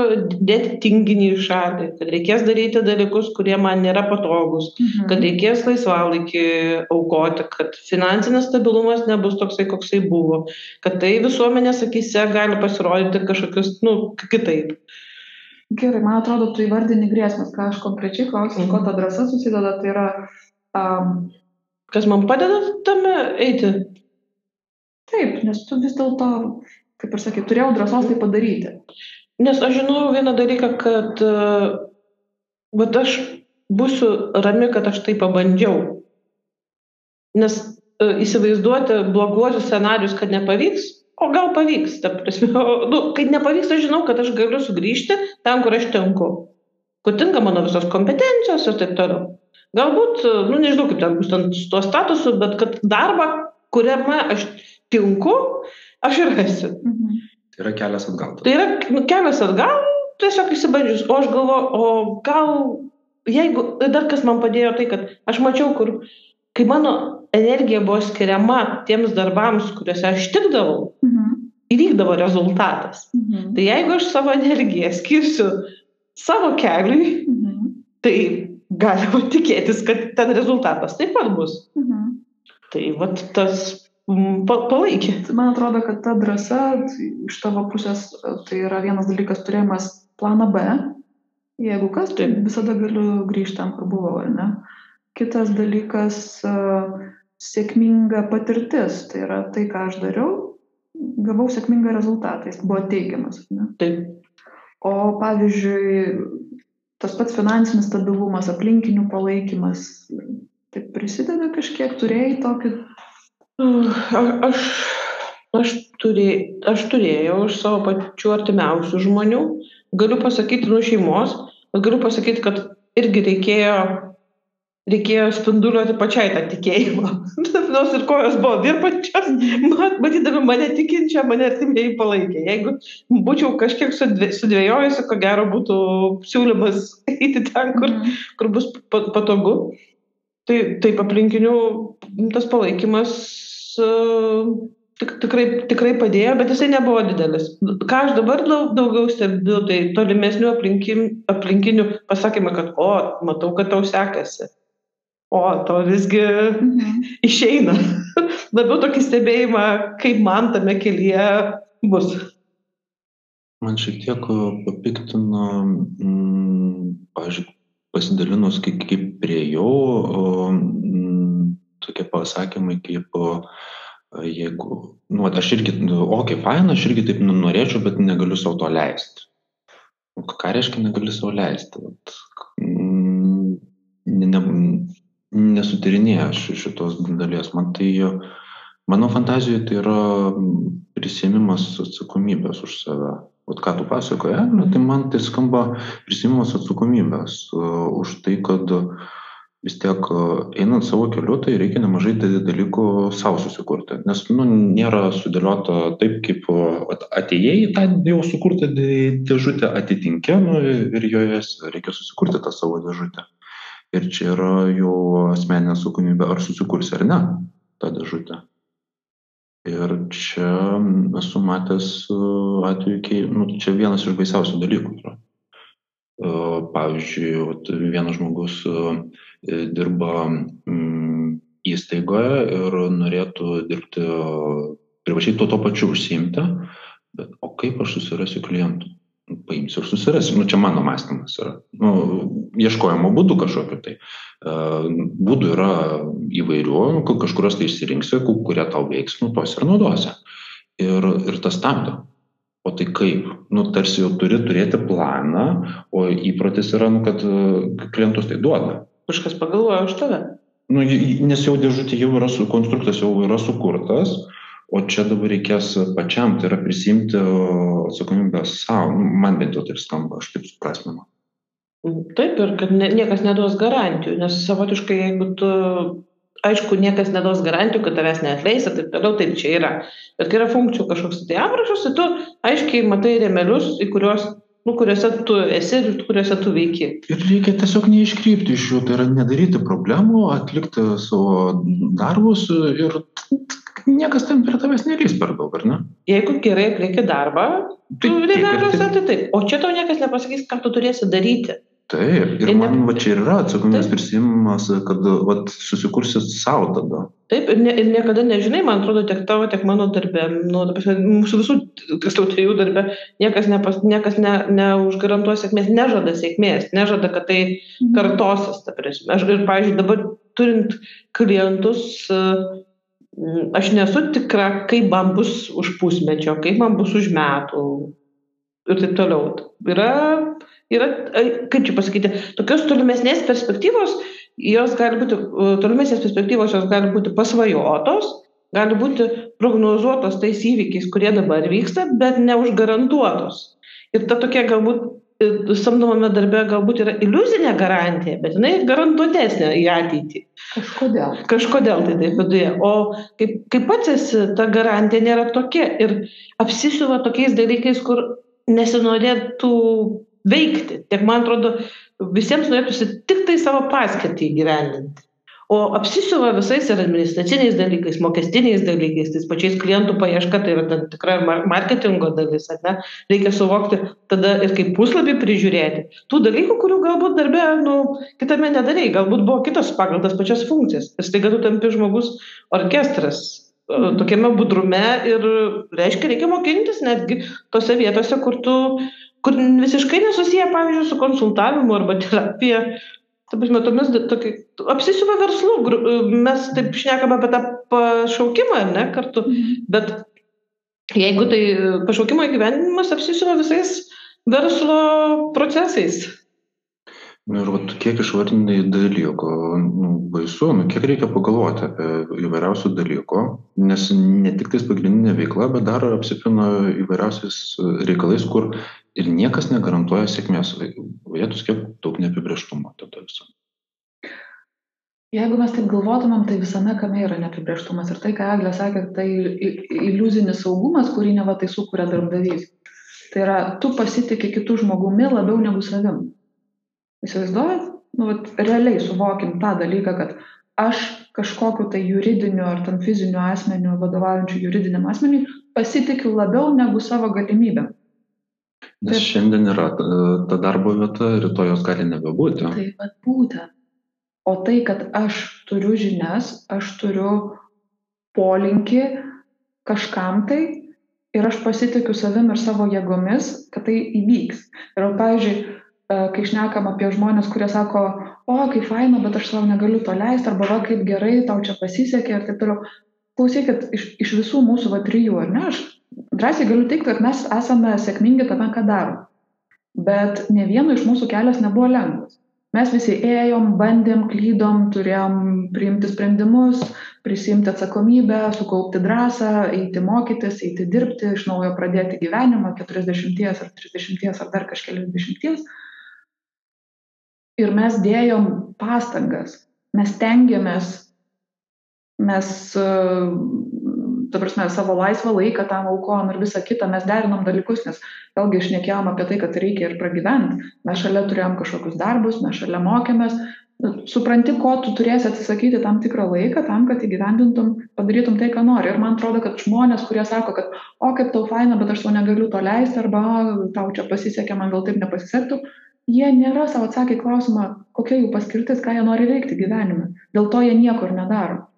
dėti tinginį į šalį, kad reikės daryti dalykus, kurie man nėra patogus, mhm. kad reikės laisvalaikį aukoti, kad finansinis stabilumas nebus toksai, koksai buvo, kad tai visuomenės akise gali pasirodyti kažkokius, nu, kitaip. Gerai, man atrodo, tu įvardini grėsmės, ką aš konkrečiai klausiu, Mhm. ko ta drąsa susideda, tai yra, um, Kas man padeda tame eiti? taip, nes tu vis dėlto, kaip ir sakai, turėjau drąsos tai padaryti. Nes aš žinau vieną dalyką, kad vat aš būsiu rami, kad aš tai pabandžiau. Nes uh, įsivaizduoti bloguosius scenarius, kad nepavyks, o gal pavyks, ta prasme, o, nu, kai nepavyks, aš žinau, kad aš galiu sugrįžti ten, kur aš tinku. Kur tinka mano visos kompetencijos ir taip toliau. Galbūt, nu nežinau, kaip ten bus ten su tuo statusu, bet kad darbą, kuriame aš tinku, aš ir rasiu. Mhm. Tai yra kelias atgal. Tai yra nu, kelias atgal, tiesiog įsibandžius. O aš galvoju, o gal, jeigu, dar kas man padėjo, tai kad aš mačiau, kur, kai mano energija buvo skiriama tiems darbams, kuriuose aš tikdavau, Mhm. įvykdavo rezultatas. Mhm. Tai jeigu aš savo energiją skirsiu savo keliui, Mhm. tai galima tikėtis, kad ten rezultatas taip pat bus. Mhm. Tai vat tas pa, palaikė. Man atrodo, kad ta drąsa iš tavo pusės tai yra vienas dalykas turėjimas planą B. Jeigu kas, tai visada galiu grįžti ten, kur buvau, ar ne? Kitas dalykas a, sėkminga patirtis. Tai yra tai, ką aš dariau, gavau sėkmingą rezultatą, jis buvo teigiamas. Ne? Taip. O pavyzdžiui, tas pats finansinis stabilumas, aplinkinių palaikymas, tai prisideda kažkiek, turėjai tokį A- Aš, aš, turė, aš turėjau iš savo pačių artimiausių žmonių, galiu pasakyti nuo šeimos, galiu pasakyti, kad irgi reikėjo, reikėjo spinduliuoti pačiai tą tikėjimą. Nors ir kojos buvo dirbančios, mat- matydami mane tikinčią, mane artimieji palaikė. Jeigu būčiau kažkiek sudvė- sudvėjojusi, ko gero būtų siūlymas eiti ten, kur, Mhm. kur bus pa- patogu. Tai taip aplinkinių tas palaikymas e, tik, tikrai, tikrai padėjo, bet jisai nebuvo didelis. Ką aš dabar daug, daugiau stebiu, tai tolimesnių aplinkin, aplinkinių pasakymą, kad, o, matau, kad tau sekasi. O, tau visgi Mhm. išeina. Labiau tokį stebėjimą, kaip man tame kelyje bus. Man šiek tiek e, papiktino, mm, pavyzdžiui, pasidalinus, kaip, kaip priejau, mm, tokie pasakymai, kaip jeigu, nu, aš irgi, nu, o, kaip faina, aš irgi taip nu, norėčiau, bet negaliu savo to leisti. Nu, Ką reiškia negali savo leisti? Vat, mm, ne, ne, nesutirinėjau aš šitos dalies. Man tai, mano fantazijoje tai yra prisėmimas atsakomybės už save. Vat ką tu pasakoji, Egle, tai man tai skamba prisėmimas atsakomybės uh, už tai, kad vis tiek uh, einant savo keliu, tai reikia nemažai da- dalykų savo susikurti. Nes nu, nėra sudėliota taip, kaip at- atėjai į tą jau sukurtą dė- dėžutę, atitinkę nu, ir joje reikia susikurti tą savo dėžutę. Ir čia yra jau asmeninė atsakomybė, ar susikursi ar ne tą dėžutę. Ir čia esu matęs uh, atvejų, kai, nu, čia vienas iš baisiausių dalykų yra. Uh, Pavyzdžiui, vat vienas žmogus e, dirba mm, įstaigoje ir norėtų dirbti privačiai tuo, tuo pačiu užsiimti, bet o kaip aš susirasiu klientų? Paimsiu ir susirasiu. Nu, čia mano mąstymas yra. Nu, ieškojimo būdų kažkokiu tai. E, Būdų yra įvairių, ka- kažkurios tai išsirinksi, ku- kurie tau veiks, nu, tos ir naudosi. Ir, ir tas stabdo. O tai kaip? Nu, tarsi jau turi turėti planą, o įprotis yra, nu, kad e, klientus tai duoda. Kažkas pagalvoja už tave. Nu, nes jau dėžutė jau yra konstruktas, jau yra sukurtas, o čia dabar reikės pačiam, tai yra prisimti atsakomybę savo. Nu, man bent jau taip skamba, aš taip suprasminu. Taip, ir kad ne, niekas neduos garantijų, nes savotiškai, jeigu tu, aišku, niekas neduos garantijų, kad tavęs neatleis ir taip toliau, taip čia yra. Bet kai yra funkcijų kažkoks tai aprašas, tai tu aiškiai matai remelius, į kuriuos, nu, kuriuose tu esi ir kuriuose tu veiki. Ir reikia tiesiog neiškrypti iš jų, tai yra nedaryti problemų, atlikti savo darbus ir niekas ten prie tavęs nelys per daug, ar ne? Jeigu gerai atlieki darbą, tu taip. tai taip. O čia tau niekas nepasakys, ką tu turėsi daryti. taip ir ne- man va čia ir yra atsakomybės Taip. prisiėmimas kad vat susikursit sau tada Taip, ir, ne, ir niekada nežinai, man atrodo, tiek tavo, tiek mano darbė, nu, mūsų visų, tiksliau, trijų darbė, niekas, nepas, niekas ne, neužgarantuos sėkmės, nežada sėkmės, nežada, kad tai kartosis, ta prasme. Aš ir, pavyzdžiui, dabar turint klientus, m, aš nesu tikra, kaip man bus už pusmečio, kaip man bus už metų ir taip toliau. Yra, yra ai, kaip čia pasakyti, tokios tolimesnės perspektyvos, jos gali būti, e, tolimesnės perspektyvos jos gali būti pasvajotos, gali būti prognozuotos tais įvykiais, kurie dabar vyksta, bet neužgarantuotos. Ir ta tokia galbūt samdomame darbe galbūt yra iliuzinė garantija, bet jinai garantuotesnė į ateitį. Kažkodėl. Kažkodėl tai taip viduje. O kaip, kaip pats esi, ta garantija nėra tokia ir apsisiuva tokiais dalykais, kur nesinorėtų veikti. Tiek man atrodo, visiems norėtųsi tik tai savo paskirtį įgyvendinti. O apsisiuva visais ir administraciniais dalykais, mokestiniais dalykais, tais pačiais klientų paieška, tai yra tam tikra mar- marketingo dalis, ar ne? Reikia suvokti tada ir kaip puslapį prižiūrėti. Tų dalykų, kurių galbūt darbė, nu, kitame nedarai, galbūt buvo kitos pagal tas pačias funkcijas. Ir staiga tu tampi žmogus orkestras e, tokiame budrume ir reiškia, reikia mokintis netgi tose vietose, kur tu kur visiškai nesusiję, pavyzdžiui, su konsultavimu arba terapija. Ta prasme, tomis, tokia, apsisiuva verslu, mes taip šnekame apie tą pašaukimą, ne, kartu, bet jeigu tai pašaukimo įgyvendinimas apsisiuva visais verslo procesais. Nu ir vat kiek išvardinai dalykų, nu, baisu, nu, kiek reikia pagalvoti apie įvairiausių dalykų, nes ne tik tais pagrindinė veikla, bet dar apsipina įvairiausiais reikalais, kur ir niekas negarantuoja sėkmės. Vietus kiek daug neapibrieštumo tada viso. Jeigu mes taip galvotumėm, tai visame kame yra neapibrieštumas. Ir tai, ką Eglė sakė, tai iliuzinis saugumas, kurį neva tai sukuria darbdavys. Tai yra, tu pasitikė kitų žmogumi labiau negu savim. Įsivaizduojat? Nu, vat, realiai suvokim tą dalyką, kad aš kažkokiu tai juridiniu ar tam fiziniu asmeniu, vadovaujančiu juridiniam asmeniui, pasitikiu labiau negu savo galimybę. Nes Taip. šiandien yra ta- ta darbo vieta, rytoj jos gali nebebūti. Tai vad būtent. O tai, kad aš turiu žinias, aš turiu polinkį kažkam tai ir aš pasitikiu savim ir savo jėgomis, kad tai įvyks. Ir, pavyzdžiui, e, kai šnekam apie žmonės, kurie sako, o, kaip faina, bet aš savo negaliu to leisti, arba va, kaip gerai, tau čia pasisekė ir taip toliau. Klausykit, iš, iš visų mūsų va trijų, ar ne, aš drąsiai galiu teikti, kad mes esame sėkmingi tame, ką darom. Bet ne vieno iš mūsų kelias nebuvo lengvas. Mes visi ėjom, bandėm, klydom, turėjom priimti sprendimus, prisimti atsakomybę, sukaupti drąsą, eiti mokytis, eiti dirbti, iš naujo pradėti gyvenimą 40 ar 30 ar dar kažkelias dešimties. Ir mes dėjom pastangas, mes tengiamės, mes, e, ta prasme, savo laisvą laiką tam aukojom ir visą kitą, mes derinom dalykus, nes vėlgi išnekėjom apie tai, kad reikia ir pragyventi. Mes šalia turėjom kažkokius darbus, mes šalia mokėmės. Nu, Supranti, ko tu turėsi atsisakyti tam tikrą laiką, tam, kad įgyvendintum, padarytum tai, ką nori. Ir man atrodo, kad žmonės, kurie sako, kad, o kaip tau faina, bet aš to negaliu to leisti, arba "O, tau čia pasisekė, man gal taip nepasisektų, jie nėra savo atsakę į klausimą, kokia jų paskirtis, ką jie nori veikti gyvenime. Dėl to jie nieko ir nedaro.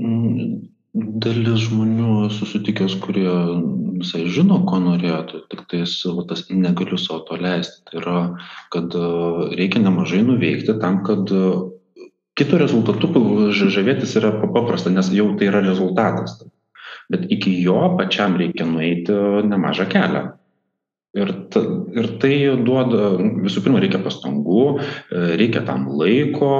Mm, Dalis žmonių esu sutikęs, kurie visai žino, ko norėtų, tik tais va, tas negaliu savo to leisti. Tai yra, kad e, reikia nemažai nuveikti tam, kad e, kito rezultatu ž- žavėtis yra paprasta, nes jau tai yra rezultatas. Bet iki jo pačiam reikia nueiti nemažą kelią. Ir, ta, ir tai duoda, visų pirma, reikia pastangų, e, reikia tam laiko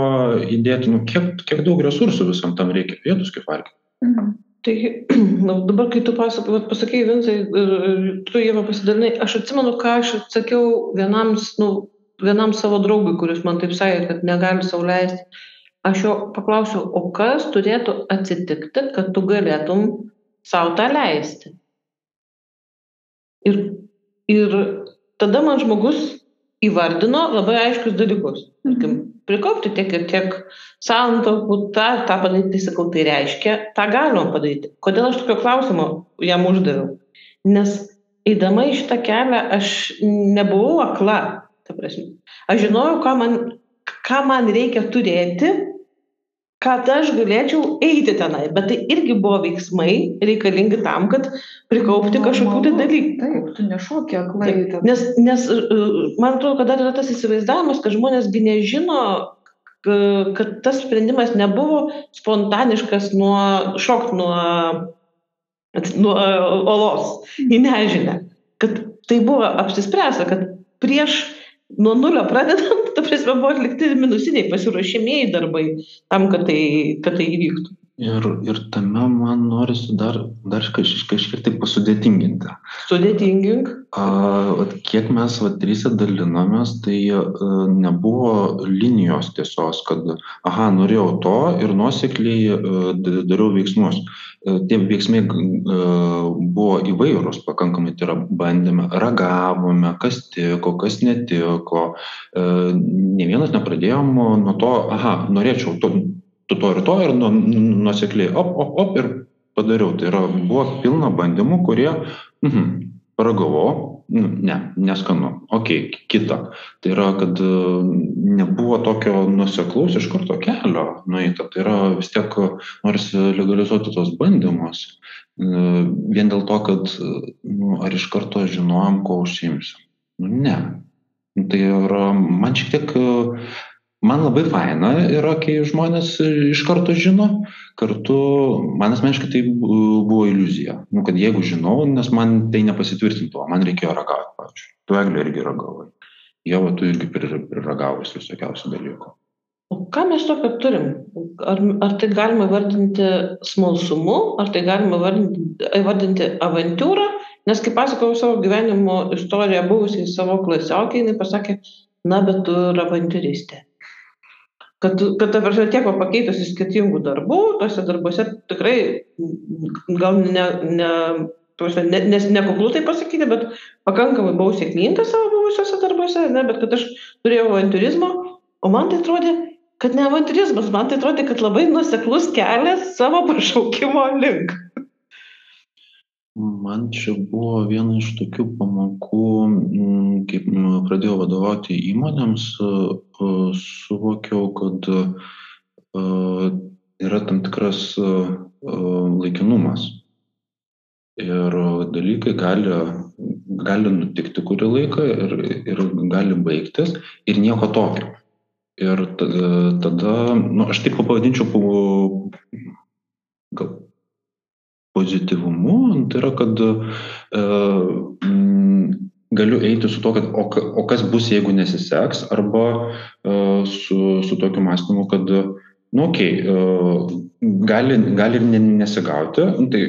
įdėti, nu, kiek, kiek daug resursų visam tam reikia, vietos kaip valgyti. Mhm. Tai na, dabar, kai tu pasakai, pasakei, Vincai, tu jame pasidalinai, aš atsimenu, ką aš atsakiau vienam, nu, vienam savo draugui, kuris man taip sakė, kad negali sau leisti. Aš jo paklausiau, o kas turėtų atsitikti, kad tu galėtum savo tą leisti. Ir, tada man žmogus įvardino labai aiškius dalykus. Tarkim, prikaupti tiek ir tiek santaupų, tą, tą padaryti, tai sakau, tai reiškia, tą galima padaryti. Kodėl aš tokio klausimo jam uždaviau? Nes eidama į šitą kelią aš nebuvau akla. ta prasme. Aš žinojau, ką man, ką man reikia turėti, kad aš galėčiau eiti tenai, bet tai irgi buvo veiksmai reikalingi tam, kad prikaupti kažkokių tai dalykų. Taip, tu nešokė aklai. Taip, nes, nes e, man atrodo, kad dar yra tas įsivaizdavimas, kad žmonėsgi nežino, kad tas sprendimas nebuvo spontaniškas nuo šokt nuo, nuo olos į nežinę. Kad tai buvo apsispręsta, kad prieš nuo nulio pradedant, ta prasme, buvo atlikti minusiniai pasiruošimieji darbai tam, kad tai, kad tai įvyktų. Ir, ir tame man norisi dar, dar kaž, kažkiek tai pasudėtinginti. Sudėtingink. A, vat, kiek mes va, trysia dalinomės, tai a, nebuvo linijos tiesos, kad, aha, norėjau to ir nuosekliai a, dariau veiksmus. A, tie veiksmai a, buvo įvairūs pakankamai, tai yra bandėme, ragavome, kas tiko, kas netiko. A, ne vienas nepradėjom nuo to, aha, norėčiau to tu to ir to ir nu, nuosekliai op, op, op ir padariau. Tai yra, buvo pilna bandymų, kurie, mhm, paragavau, nu, ne, neskanu, okay, kita. Tai yra, kad e, nebuvo tokio nuseklaus iš karto kelio nueita. Tai yra vis tiek norisi legalizuoti tos bandymus. E, vien dėl to, kad nu, ar iš karto žinojom, ko užsiimsiu. Nu, ne. Tai yra, man šiek tiek man labai faina yra, kai žmonės iš karto žino, kartu man asmeniškai tai buvo iliuzija. Nu, kad jeigu žinau, nes man tai nepasitvirtintų, man reikėjo ragauti, pavyzdžiui. Tu eglė irgi ragavai. Jeva, tu irgi priragavus visokiausių dalykų. O ką mes tokio turim? Ar, ar tai galima vardinti smalsumu, ar tai galima vardinti, vardinti avantūrą? Nes kaip pasakojau savo gyvenimo istoriją buvusiai savo klasiokiai, jinai pasakė, na, bet tu yra avantūristė kad kad ta prasme tiek va pakeitusi skirtingų darbų tuose darbuose tikrai gal ne ne ta prasme ne nes nekuklu taip pasakyti bet pakankamai buvau sėkminga savo buvusiuose darbuose ar ne bet kad aš turėjau avantiūrizmo o man tai atrodė kad ne avantiūrizmas man tai atrodė kad labai nuoseklus kelias savo pašaukimo link. Man čia buvo viena iš tokių pamokų kaip pradėjau vadovauti įmonėms suvokiau kad yra tam tikras laikinumas. Ir dalykai gali gali nutikti kurį laiką ir ir gali baigtis ir nieko tokio. Ir tada nu aš taip pavadinčiau gal pozityvumu tai yra kad e, galiu eiti su tuo, kad o, o kas bus, jeigu nesiseks, arba e, su, su tokiu mąstymu, kad, nu, okei, okay, e, gali, gali ir nesigauti, nu, tai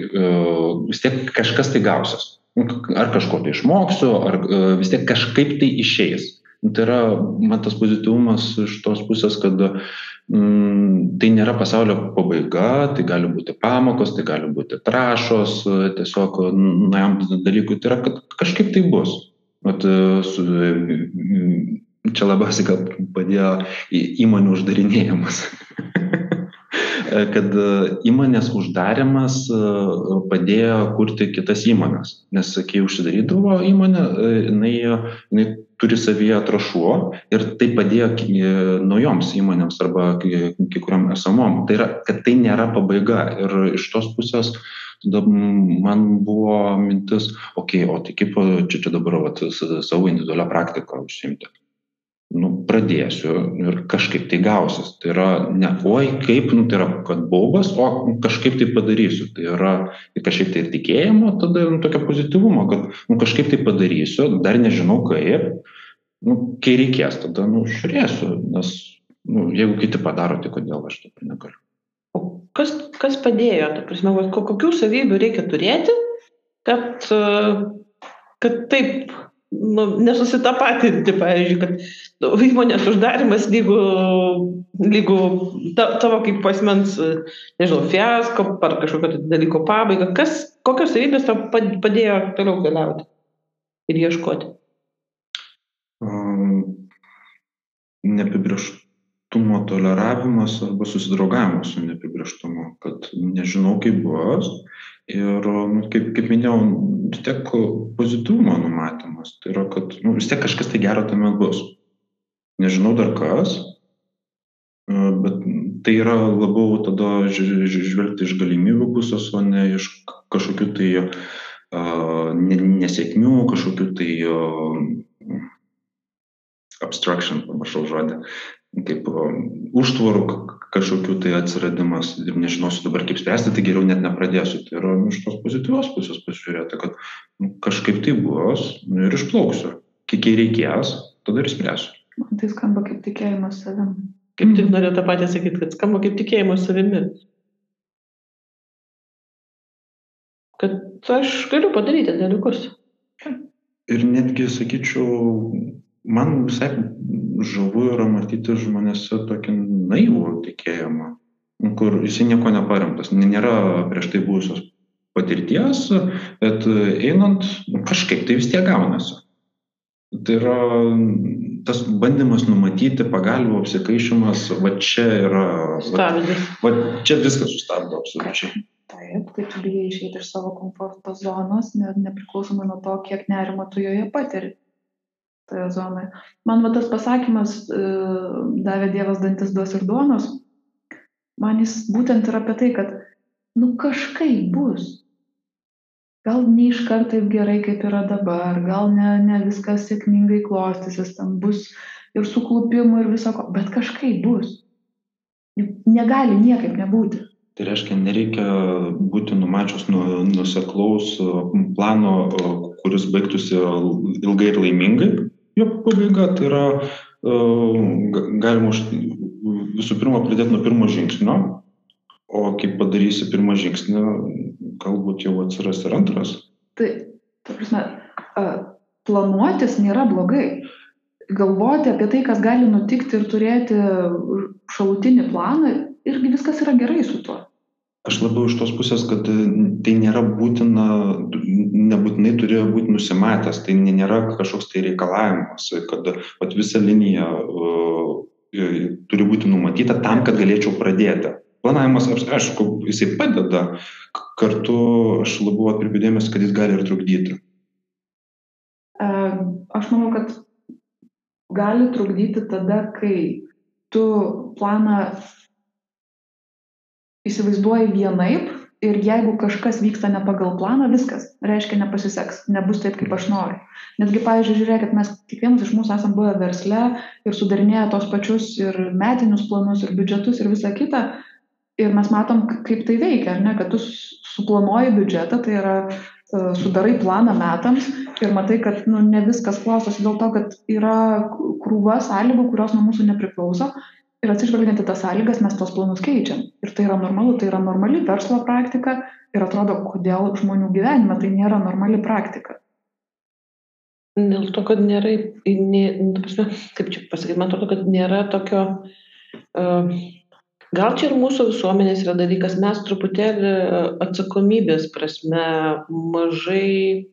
vis tiek kažkas tai gausis. Nu, ar kažko tai išmoksiu, ar vis tiek kažkaip tai išeis. Nu, tai yra, man tas pozityvumas iš tos pusės, kad mm, tai nėra pasaulio pabaiga, tai gali būti pamokos, tai gali būti trašos, tiesiog naujam dalykui, tai yra, kad kažkaip tai bus. Vat, su, čia labiausiai gal padėjo įmonių uždarinėjimas. kad įmonės uždarimas padėjo kurti kitas įmonės. Nes kai užsidarydavo įmonė, jinai, jinai turi savyje trašų ir tai padėjo naujoms įmonėms arba kuriam esamom. Tai yra, kad tai nėra pabaiga. Ir iš tos pusės tada man buvo mintis, okei, okay, o tai kaip čia, čia dabar vat, savo individualią praktiką užsimti nu pradėsiu ir kažkaip tai gausis. Tai yra ne oi kaip nu tai yra kad baubas o kažkaip tai padarysiu. Tai yra ir kažkiek tai ir tikėjimo tada nu tokio pozityvumo kad nu kažkaip tai padarysiu dar nežinau kaip. Nu kai reikės tada nu žiūrėsiu nes nu jeigu kiti padaro tai kodėl aš taip negaliu kas kas padėjo ta prasme vat kokių savybių reikia turėti kad kad taip nu, nesusitapatinti, pavyzdžiui, kad nu, įmonės uždarimas lygu, lygu ta, tavo kaip asmens, nežinau, fiasko ar kažkokio tai dalyko pabaiga. Kas, kokios savybės tau padėjo toliau keliauti ir ieškoti? Um, neapibrieš, neapibrieštumo toleravimas arba susidraugavimas su neapibrieštumu, kad nežinau, kaip bus. Ir, nu, kaip, kaip minėjau, vis tiek pozityvumo numatymas. Tai yra, kad nu, vis tiek kažkas tai gero tame bus. Nežinau dar kas, bet tai yra labiau tada žvelgti iš galimybių pusės, o ne iš kažkokių tai uh, nesėkmių, kažkokių tai uh, abstraction, pamiršau žodį, kaip uh, užtvarų kažkokių tai atsiradimas ir nežinosiu dabar kaip spręsti, tai geriau net nepradėsiu. Tai yra iš tos pozityvios pusės pasižiūrėti, kad nu, kažkaip tai bus nu, ir išplauksiu. Kiek reikės, tada ir spręsiu. Man tai skamba kaip tikėjimas savim. Kaip tik noriu tą patį sakyti, kad skamba kaip tikėjimo savimi. Kad aš galiu padaryti dalykus. Ir netgi, sakyčiau, man visai žavu yra matyti žmonėse tokį naivų tikėjimą, kur jisai nieko neparemtas, nėra prieš tai buvusios patirties, bet einant nu, kažkaip tai vis tiek gaunasi. Tai yra tas bandymas numatyti pagalbų apsikaišimas, va čia yra. Stabdis. Va, va čia viskas sustabdo absoliučiai. Taip, tai tu bijai išeiti iš savo komforto zonos, ne, nepriklausomai nuo to, kiek nerimo tu joje patiri. Toje zonoje. Man va tas pasakymas, e, davė Dievas dantis duos ir duonos, man jis būtent yra apie tai, kad, nu kažkaip bus gal ne iškart taip gerai, kaip yra dabar, gal ne, ne viskas sėkmingai klostysis, ten bus ir suklupimų ir viso ko, bet kažkaip bus. Negali niekaip nebūti. Tai reiškia, nereikia būti numačius nu, nuseklaus plano, kuris baigtųsi ilgai ir laimingai. Jo pabaiga tai yra, galima visų pirma pradėti nuo pirmo žingsnio, o kai padarysi pirmą žingsnį, galbūt jau atsiras ir antras. Tai, ta prasme, planuotis nėra blogai. Galvoti apie tai, kas gali nutikti ir turėti šalutinį planą, irgi viskas yra gerai su tuo. Aš labiau iš tos pusės, kad tai nėra būtina, nebūtinai turėjo būti nusimatęs, tai nėra kažkoks tai reikalavimas, kad at, visa linija uh, turi būti numatyta tam, kad galėčiau pradėti. Planavimas aišku jisai padeda kartu aš labiau atkreipiu dėmesį kad jis gali ir trukdyti. Aš manau kad gali trukdyti tada kai tu planą įsivaizduoji vienaip ir jeigu kažkas vyksta ne pagal planą, viskas, reiškia nepasiseks, nebus taip, kaip aš noriu. Netgi, pavyzdžiui, žiūrėkit, mes kiekvienas iš mūsų esame buvę versle ir sudarinėję tos pačius ir metinius planus, ir biudžetus, ir visą kitą, ir mes matom, kaip tai veikia, ne, kad tu suplanuoji biudžetą, tai yra e, sudarai planą metams ir matai, kad nu, ne viskas klostosi dėl to, kad yra krūva sąlygų, kurios nuo mūsų nepriklauso ir atsižvelgiant į tas sąlygas mes tos planus keičiam. Ir tai yra normalu, tai yra normali verslo praktika ir atrodo, kodėl žmonių gyvenime tai nėra normali praktika. Dėl to, kad nėra, nė, nu, kaip čia pasakyti, man atrodo, kad nėra tokio uh, gal čia ir mūsų visuomenės yra dalykas mes truputėlį e, atsakomybės prasme mažai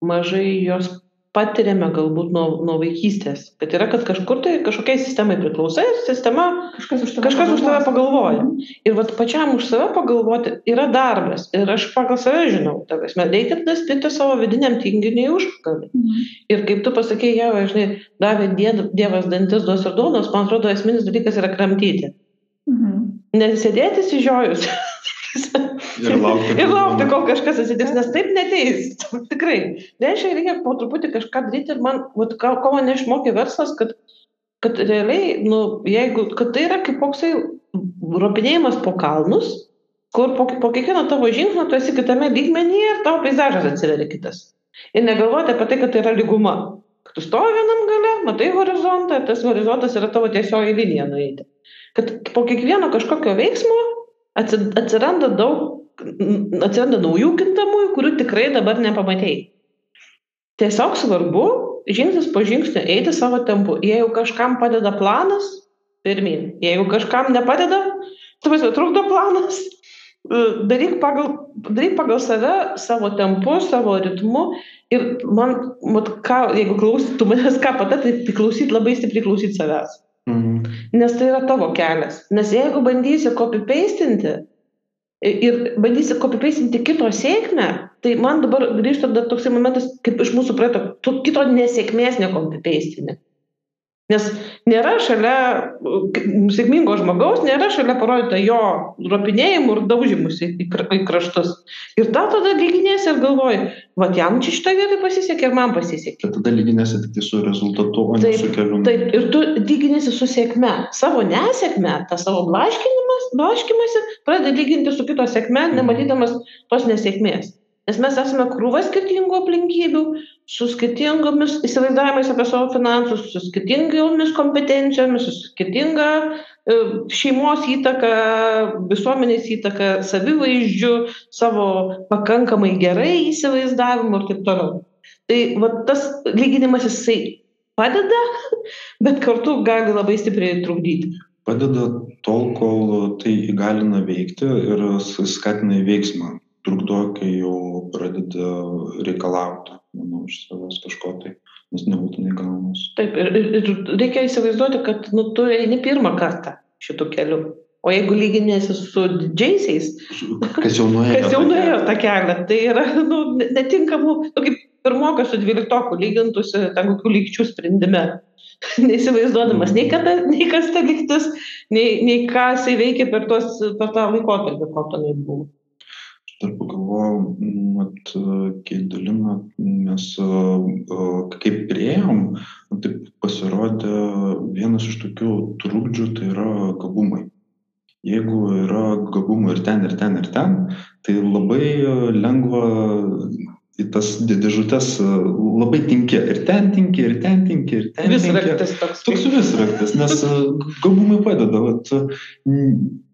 mažai jos patiriame galbūt nuo, nuo vaikystės. Kad yra, kad kažkur tai kažkokiai sistemai priklausai ir sistema kažkas už tave, kažkas už tave pagalvoja. Ir vat pačiam už save pagalvoti yra darbas. Ir aš pagal save žinau, tavęs, reikia tada spinti savo vidiniam tinginiui užpakalį. Mhm. Ir kaip tu pasakėjai, jau, žinai, davė Dievas dantis duos ir duonos, man atrodo, esminis dalykas yra kramtyti. Mhm. Nesėdėti sižiojus. ir laukti, ir laukti, kol kažkas atsitiks, nes taip neteis. Tikrai. Reiškia, reikia po truputį kažką daryti ir man, vat, ko, ko mane išmokė verslas, kad, kad realiai, nu, jeigu, kad tai yra kaip koksai ropinėjimas po kalnus, kur po, po kiekvieno tavo žingsnio tu esi kitame lygmenyje ir tavo peizažas atsiveria kitas. Ir negalvoti apie tai, kad tai yra lyguma. Kad tu stovi vienam gale, matai horizontą, tas horizontas yra tavo tiesioji linija nueiti kad po kiekvieno kažkokio veiksmo atsiranda daug, atsiranda naujų kintamųjų, kurių tikrai dabar nepamatėjai. Tiesiog svarbu žingsnis po žingsnio eiti savo tempu. Jeigu kažkam padeda planas, pirmin. Jeigu kažkam nepadeda, tu vis trukdo planas, daryk pagal, daryk pagal save, savo tempu, savo ritmu. Ir man, mat, ką, jeigu klausytų manęs ką patarti, tai klausyt labai stipriai klausyt savęs. Mhm. nes tai yra tavo kelias. Nes jeigu bandysi copy-pastinti ir bandysi copy-pastinti kito sėkmę, tai man dabar grįžta dar toksai momentas, kaip iš mūsų praeito, tu kito nesėkmės necopy-pastini. Nes nėra šalia sėkmingo žmogaus, nėra šalia parodyta jo ropinėjimų ir daužimus į, į kraštus. Ir ta tada lyginėsi ir galvoji, va jam čia šitoje vietoje pasisekė ir man pasisekė. Bet tada lyginėsi tik tai su rezultatu, o ne su keliu. Taip, ir tu lyginėsi su sėkme. Savo nesėkme, tą savo blaškimąsi, pradedi lyginti su kito sėkme, nematydamas tos nesėkmės. Nes mes esame krūva skirtingų aplinkybių, su skirtingomis įsivaizdavimais apie savo finansus, su skirtingomis kompetencijomis, su skirtinga e, šeimos įtaka, visuomenės įtaka, savivaizdžiu, savo pakankamai gerai įsivaizdavimu ir taip toliau. Tai va, tas lyginimas jisai padeda, bet kartu gali labai stipriai trukdyti. Padeda tol, kol tai įgalina veikti ir skatina į veiksmą trukdo, kai jau pradeda reikalauti, manau, iš savęs kažko tai, nes nebūtinai gaunas. Taip, ir, ir, ir reikia įsivaizduoti, kad nu, tu eini pirmą kartą šitų kelių. O jeigu lyginėsi su didžiaisiais, kas jau nuėjo, kas jau nuėjo tą kelią, tai yra nu, netinkamų, nu, kaip pirmokas su dvyliktoku lygintųsi ten kokių lygčių sprendime. Neįsivaizduodamas nei, kada, nei kas ta lygtis, nei, nei ką jisai veikia per, tos, per tą laikotarpį, kol tenai buvo dar pagalvojau, mat, Keidulina, mes kaip prieėm, taip pasirodė vienas iš tokių trukdžių, tai yra gabumai. Jeigu yra gabumų ir ten, ir ten, ir ten, tai labai lengva į tas dėžutės labai tinki. Ir ten tinki, ir ten tinki, ir ten vis raktas toks. Toks vis raktas, nes gabumai padeda. Vat,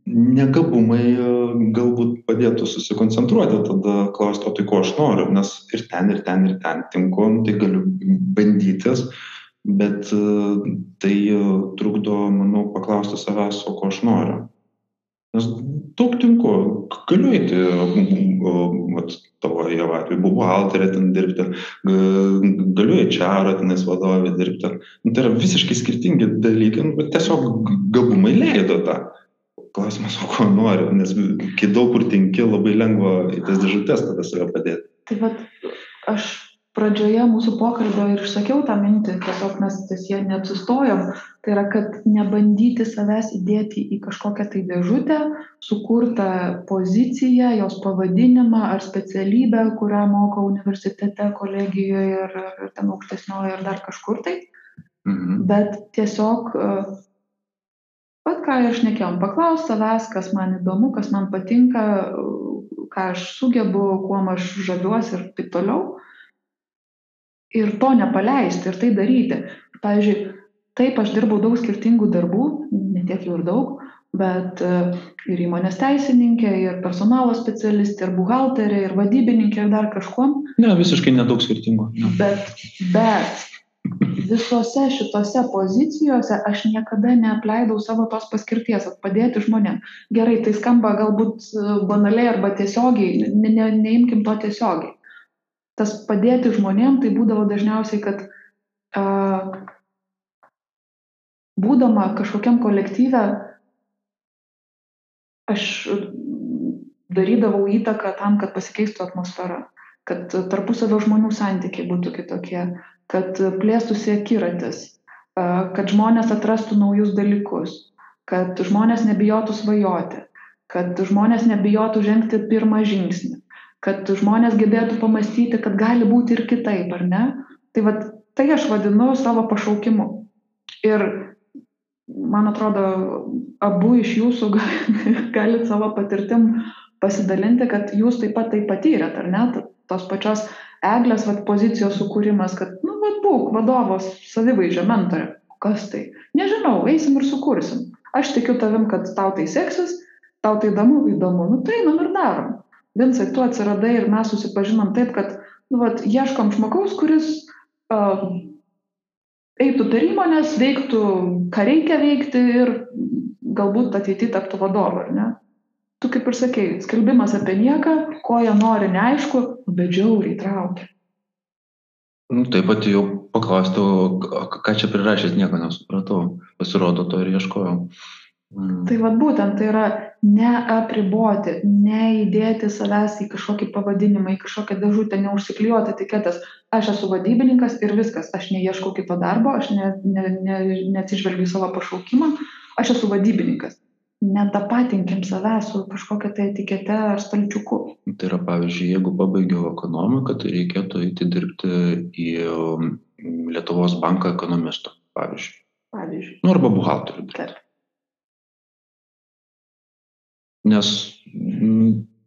negabumai e, galbūt padėtų susikoncentruoti, tada klausti, o tai ko aš noriu, nes ir ten, ir ten, ir ten tinku, nu, tai galiu bandytis, bet e, tai e, trukdo, manau, paklausti savęs, o ko aš noriu. Nes daug tinku, galiu eiti, mat, tavo jau atveju, buvo alterė ten dirbti, galiu į čarą tenais vadovę dirbti. Nu, tai yra visiškai skirtingi dalykai, nu, bet tiesiog gabumai leido tą klausimas, o ko nori, nes kai daug kur tinki, labai lengva į tas dėžutės tada save padėti. Tai vad, aš pradžioje mūsų pokalbio ir išsakiau tą mintį, tiesiog mes ties jie neapsistojom, tai yra, kad nebandyti savęs įdėti į kažkokią tai dėžutę, sukurtą poziciją, jos pavadinimą ar specialybę, kurią moko universitete, kolegijoje ir, ir ten aukštesnioje ir dar kažkur tai. Mhm. Bet tiesiog vat ką ir šnekėjom paklaust savęs kas man įdomu kas man patinka ką aš sugebu kuom aš žaviuosi ir taip toliau ir to nepaleisti ir tai daryti pavyzdžiui taip aš dirbau daug skirtingų darbų ne tiek jau ir daug bet e, ir įmonės teisininkė, ir personalo specialistė, ir buhalterė, ir vadybininkė, ir dar kažkuom. Ne, visiškai nedaug skirtingų. Ne. Bet, bet visose šitose pozicijose aš niekada neapleidau savo tos paskirties - padėti žmonėm. Gerai, tai skamba galbūt e, banaliai arba tiesiogiai, ne, ne, neimkim to tiesiogiai. Tas padėti žmonėm tai būdavo dažniausiai, kad uh, būdama kažkokiam kolektyve, aš darydavau įtaką tam, kad pasikeistų atmosfera, kad tarpusavio žmonių santykiai būtų kitokie, kad plėstųsi akiratis, kad žmonės atrastų naujus dalykus, kad žmonės nebijotų svajoti, kad žmonės nebijotų žengti pirmą žingsnį, kad žmonės gebėtų pamastyti, kad gali būti ir kitaip, ar ne? Tai, vat, tai aš vadinu savo pašaukimu. Ir man atrodo, abu iš jūsų galite savo patirtim pasidalinti, kad jūs taip pat tai patyrėt, ar ne? Tos pačios eglės vat, pozicijos sukūrimas, kad, nu, vat, būk vadovas, savivaizdžio mentorė. Kas tai? Nežinau, eisim ir sukursim. Aš tikiu tavim, kad tau tai seksis, tau tai įdomu, įdomu, nu tai einam ir darom. Vincai, tu atsiradai ir mes susipažinom taip, kad, nu, vat, ieškom žmogaus, kuris uh, eitų per įmonės, veiktų, ką reikia veikti ir galbūt ateityje taptų vadovu, ar ne? tu kaip ir sakei, skelbimas apie nieką, ko jie nori, neaišku, bet žiauriai traukia. Nu, taip pat jau paklausti, o ką čia prirašęs, nieko nesupratau. Pasirodo, to ir ieškojau. Mm. Tai vad būtent tai yra neapriboti, neįdėti savęs į kažkokį pavadinimą, į kažkokią dėžutę, neužsiklijuoti etiketės. Aš esu vadybininkas ir viskas, aš neieškau kito darbo, aš ne, ne, ne, neatsižvelgiu savo pašaukimą, aš esu vadybininkas netapatinkim savęs su kažkokia tai etikete ar stalčiuku. Tai yra, pavyzdžiui, jeigu pabaigiau ekonomiką, tai reikėtų eiti dirbti į um, Lietuvos banką ekonomisto, pavyzdžiui. Pavyzdžiui. Nu, arba buhalterių. Taip. Nes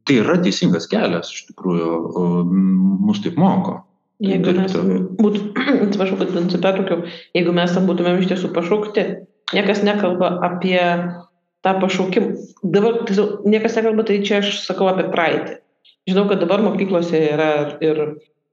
tai yra teisingas kelias, iš tikrųjų, mus taip moko. Jeigu mes būtų, atsiprašau, kad nusipertraukiau, jeigu mes tam būtumėm iš tiesų pašaukti, niekas nekalba apie tą pašaukimą. Dabar tiesiog niekas nekalba, tai čia aš sakau apie praeitį. Žinau, kad dabar mokyklose yra ir,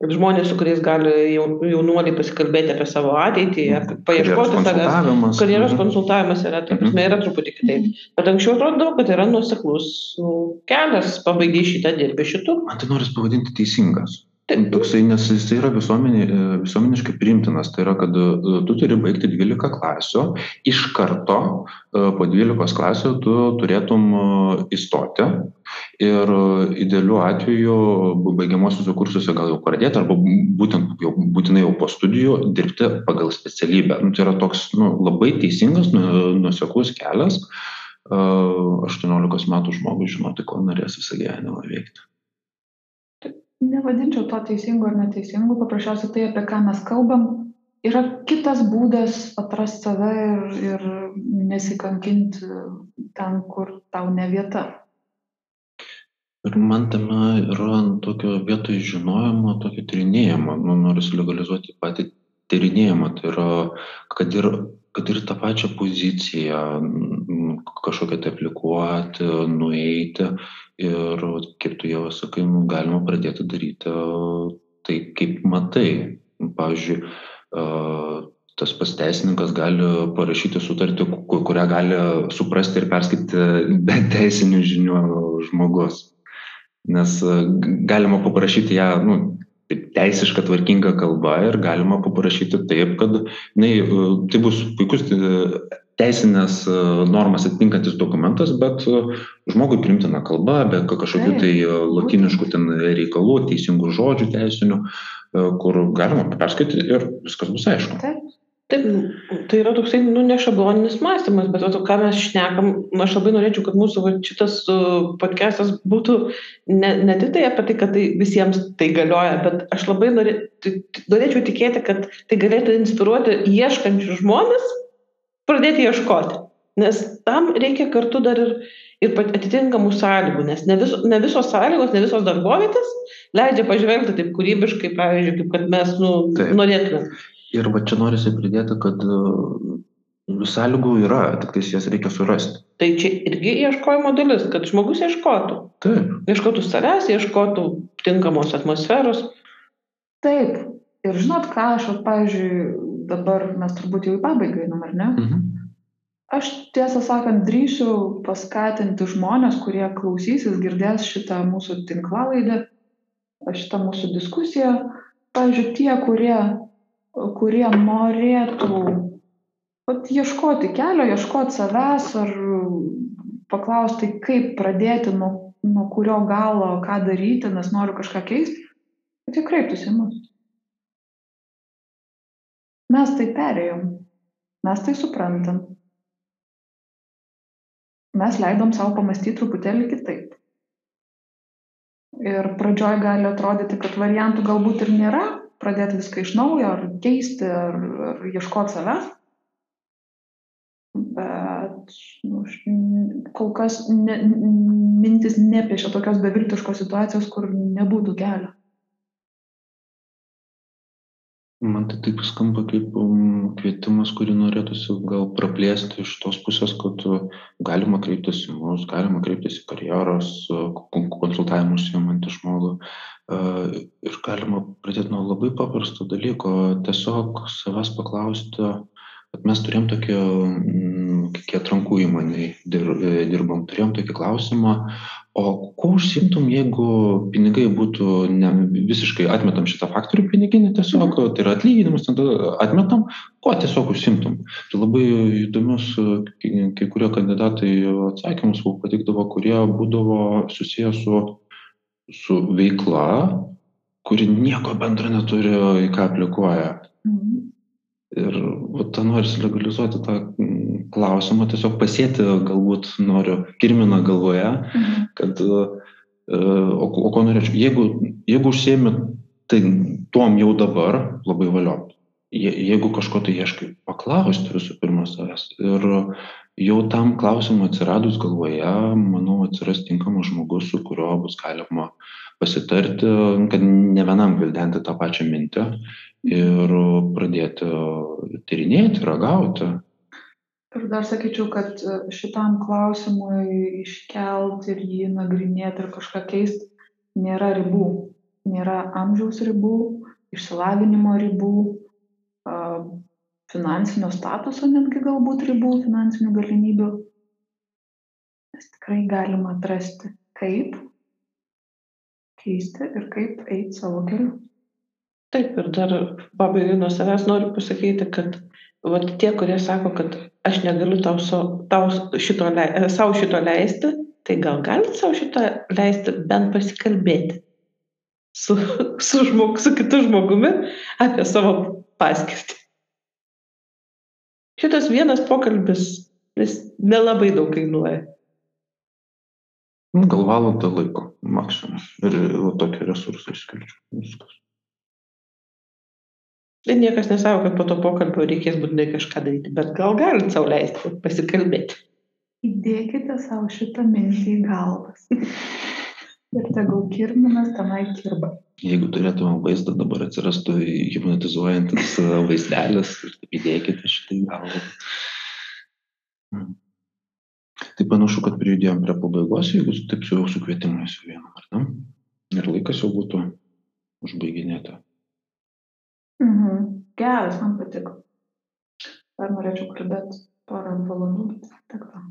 ir žmonės, su kuriais gali jaunuoliai pasikalbėti apie savo ateitį, paieškoti savęs. Karjeros mhm. konsultavimas yra, ta prasme, mhm. yra truputį kitaip. Bet anksčiau atrodo, kad yra nuseklus nu, kelias, pabaigai šitą dirbį šitų. Man tai noriu pavadinti teisingas. Toksai, nes jis yra visuomenė, e, visuomeniškai priimtinas. Tai yra, kad e, tu turi baigti 12 klasių, iš karto e, po 12 klasių tu turėtum įstoti ir idealiu atveju baigiamosiuose kursuose gal jau pradėti arba būtent jau, būtinai jau po studijų dirbti pagal specialybę. Nu, tai yra toks nu, labai teisingas, nu, nuseklus kelias 18 metų žmogui žinoti, ko norės visą gyvenimą veikti nevadinčiau to teisingu ar neteisingu paprasčiausiai tai apie ką mes kalbam yra kitas būdas atrast save ir ir nesikankint ten kur tau ne vieta. Ir man tame yra tokio vietoj žinojimo tokio tyrinėjimo nu norisi legalizuoti patį tyrinėjimą tai yra kad ir kad ir tą pačią poziciją kažkokią tai aplikuoti nueiti ir kaip tu jau sakai nu galima pradėti daryti tai kaip matai. Pavyzdžiui tas pats teisininkas gali parašyti sutartį kurią gali suprasti ir perskaityti be teisinių žinių žmogus. Nes galima paprašyti ją nu teisiška tvarkinga kalba ir galima paprašyti taip kad jinai tai bus puikus teisines normas atitinkantis dokumentas bet žmogui priimtina kalba be kažkokių tai lotyniškų ten reikalų teisingų žodžių teisinių kur galima perskaityti ir viskas bus aišku. Taip. Taip tai yra toksai nu ne šabloninis mąstymas bet vat ką mes šnekam aš labai norėčiau kad mūsų vat šitas podkestas būtų ne ne tiktai apie tai kad tai visiems tai galioja bet aš labai norė norėčiau tikėti kad tai galėtų inspiruoti ieškančius žmones pradėti ieškoti. Nes tam reikia kartu dar ir ir atitinkamų sąlygų nes ne vis ne visos sąlygos ne visos darbovietės leidžia pažvelgti taip kūrybiškai pavyzdžiui kaip kad mes nu norėtumėm ir va čia norisi pridėti kad e, sąlygų yra tiktais jas reikia surasti. Tai čia irgi ieškojimo dalis kad žmogus ieškotų. Taip. Ieškotų savęs ieškotų tinkamos atmosferos. Taip. Ir žinot ką aš pavyzdžiui dabar mes turbūt jau į pabaigą einam ar ne mhm. aš tiesą sakant drįsiu paskatinti žmones kurie klausysis girdės šitą mūsų tinklalaidę šitą mūsų diskusiją pavyzdžiui tie kurie kurie norėtų vat ieškoti kelio, ieškoti savęs ar paklausti, kaip pradėti, nuo, nuo kurio galo, ką daryti, nes noriu kažką keisti, tai kreiptųsi mus. Mes tai perėjom, mes tai suprantam. Mes leidom savo pamastyti truputėlį kitaip. Ir pradžioj gali atrodyti, kad variantų galbūt ir nėra, pradėti viską iš naujo, ar keisti, ar, ar ieškoti savęs. Bet nu, kol kas ne, mintis nepiešia tokios beviltiškos situacijos, kur nebūtų kelio. Man tai taip skamba kaip um, kvietimas, kurį norėtųsi gal praplėsti iš tos pusės, kad uh, galima kreiptis į mus, galima kreiptis į karjeros uh, konsultavimą užsiemantį žmogų uh, ir galima pradėti nuo labai paprasto dalyko, tiesiog savęs paklausti, kad mes turėjom tokį, mm, kiek atrankų įmonėje dir, dirbom, turėjom tokį klausimą, o kuo užsimtum, jeigu pinigai būtų, ne, visiškai atmetam šitą faktorių piniginį tiesiog, mhm. tai yra atlyginimus, atmetam, kuo tiesiog užsimtum. Tai labai įdomius kai kurie kandidatai atsakymus patikdavo, kurie būdavo susijęs su, su veikla, kuri nieko bendro neturi, į ką aplikuoja. Mhm. Ir vat, tą norisi legalizuoti tą klausimą, tiesiog pasėti galbūt noriu kirminą galvoje, mhm. kad e, o, o ko norėčiau, jeigu, jeigu užsiemi tai tuom jau dabar, labai valio. Je, jeigu kažko tai ieškai, paklausti visų pirma savęs. Ir jau tam klausimui atsiradus galvoje, manau, atsiras tinkamas žmogus, su kuriuo bus galima pasitarti, kad ne vienam gvildenti tą pačią mintį ir pradėti tyrinėti, ragauti. Ir dar sakyčiau, kad šitam klausimui iškelti ir jį nagrinėti ir kažką keisti nėra ribų. Nėra amžiaus ribų, išsilavinimo ribų, finansinio statuso netgi galbūt ribų, finansinių galimybių. Mes tikrai galima atrasti, kaip keisti ir kaip eiti savo keliu. Taip, ir dar pabaigai nuo savęs noriu pasakyti, kad vat, tie, kurie sako, kad aš negaliu tau, so, tau šito, savo šito leisti, tai gal galit savo šito leisti bent pasikalbėti su, su, žmog, su kitu žmogumi apie savo paskirtį šitas vienas pokalbis jis nelabai daug kainuoja. Nu, gal valandą laiko maksimum. Ir va, tokį resursą išskirčiau. Viskas. Ir niekas nesako, kad po to pokalbio reikės būtinai kažką daryti, bet gal galit savo leisti pasikalbėti. Įdėkite savo šitą mintį į galvas. Ir tegul kirminas tenai kirba. Jeigu turėtume vaizdą, dabar atsirastų hipnotizuojantis e, vaizdelis ir įdėkite šitai galvą. Hmm. Tai panašu, kad prijudėjom prie pabaigos, jeigu taip su jau su kvietimais su vienu, ar ne? Ir laikas jau būtų užbaiginėti. Mhm. Geras, man patiko. Dar norėčiau kalbėti porą valandų, bet tik tam.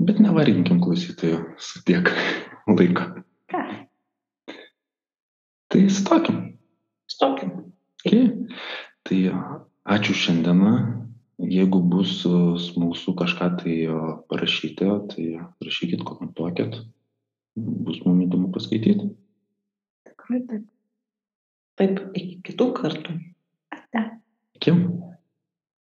Bet nevarginkim klausytojų su tiek laiko. Ką? Tai stokim. Stokim. Okay. Tai ačiū šiandieną. Jeigu bus smalsu kažką tai parašyti, tai rašykit, komentuokit. Bus mums įdomu paskaityti. Tikrai taip. Taip, iki kitų kartų. Ate. Iki.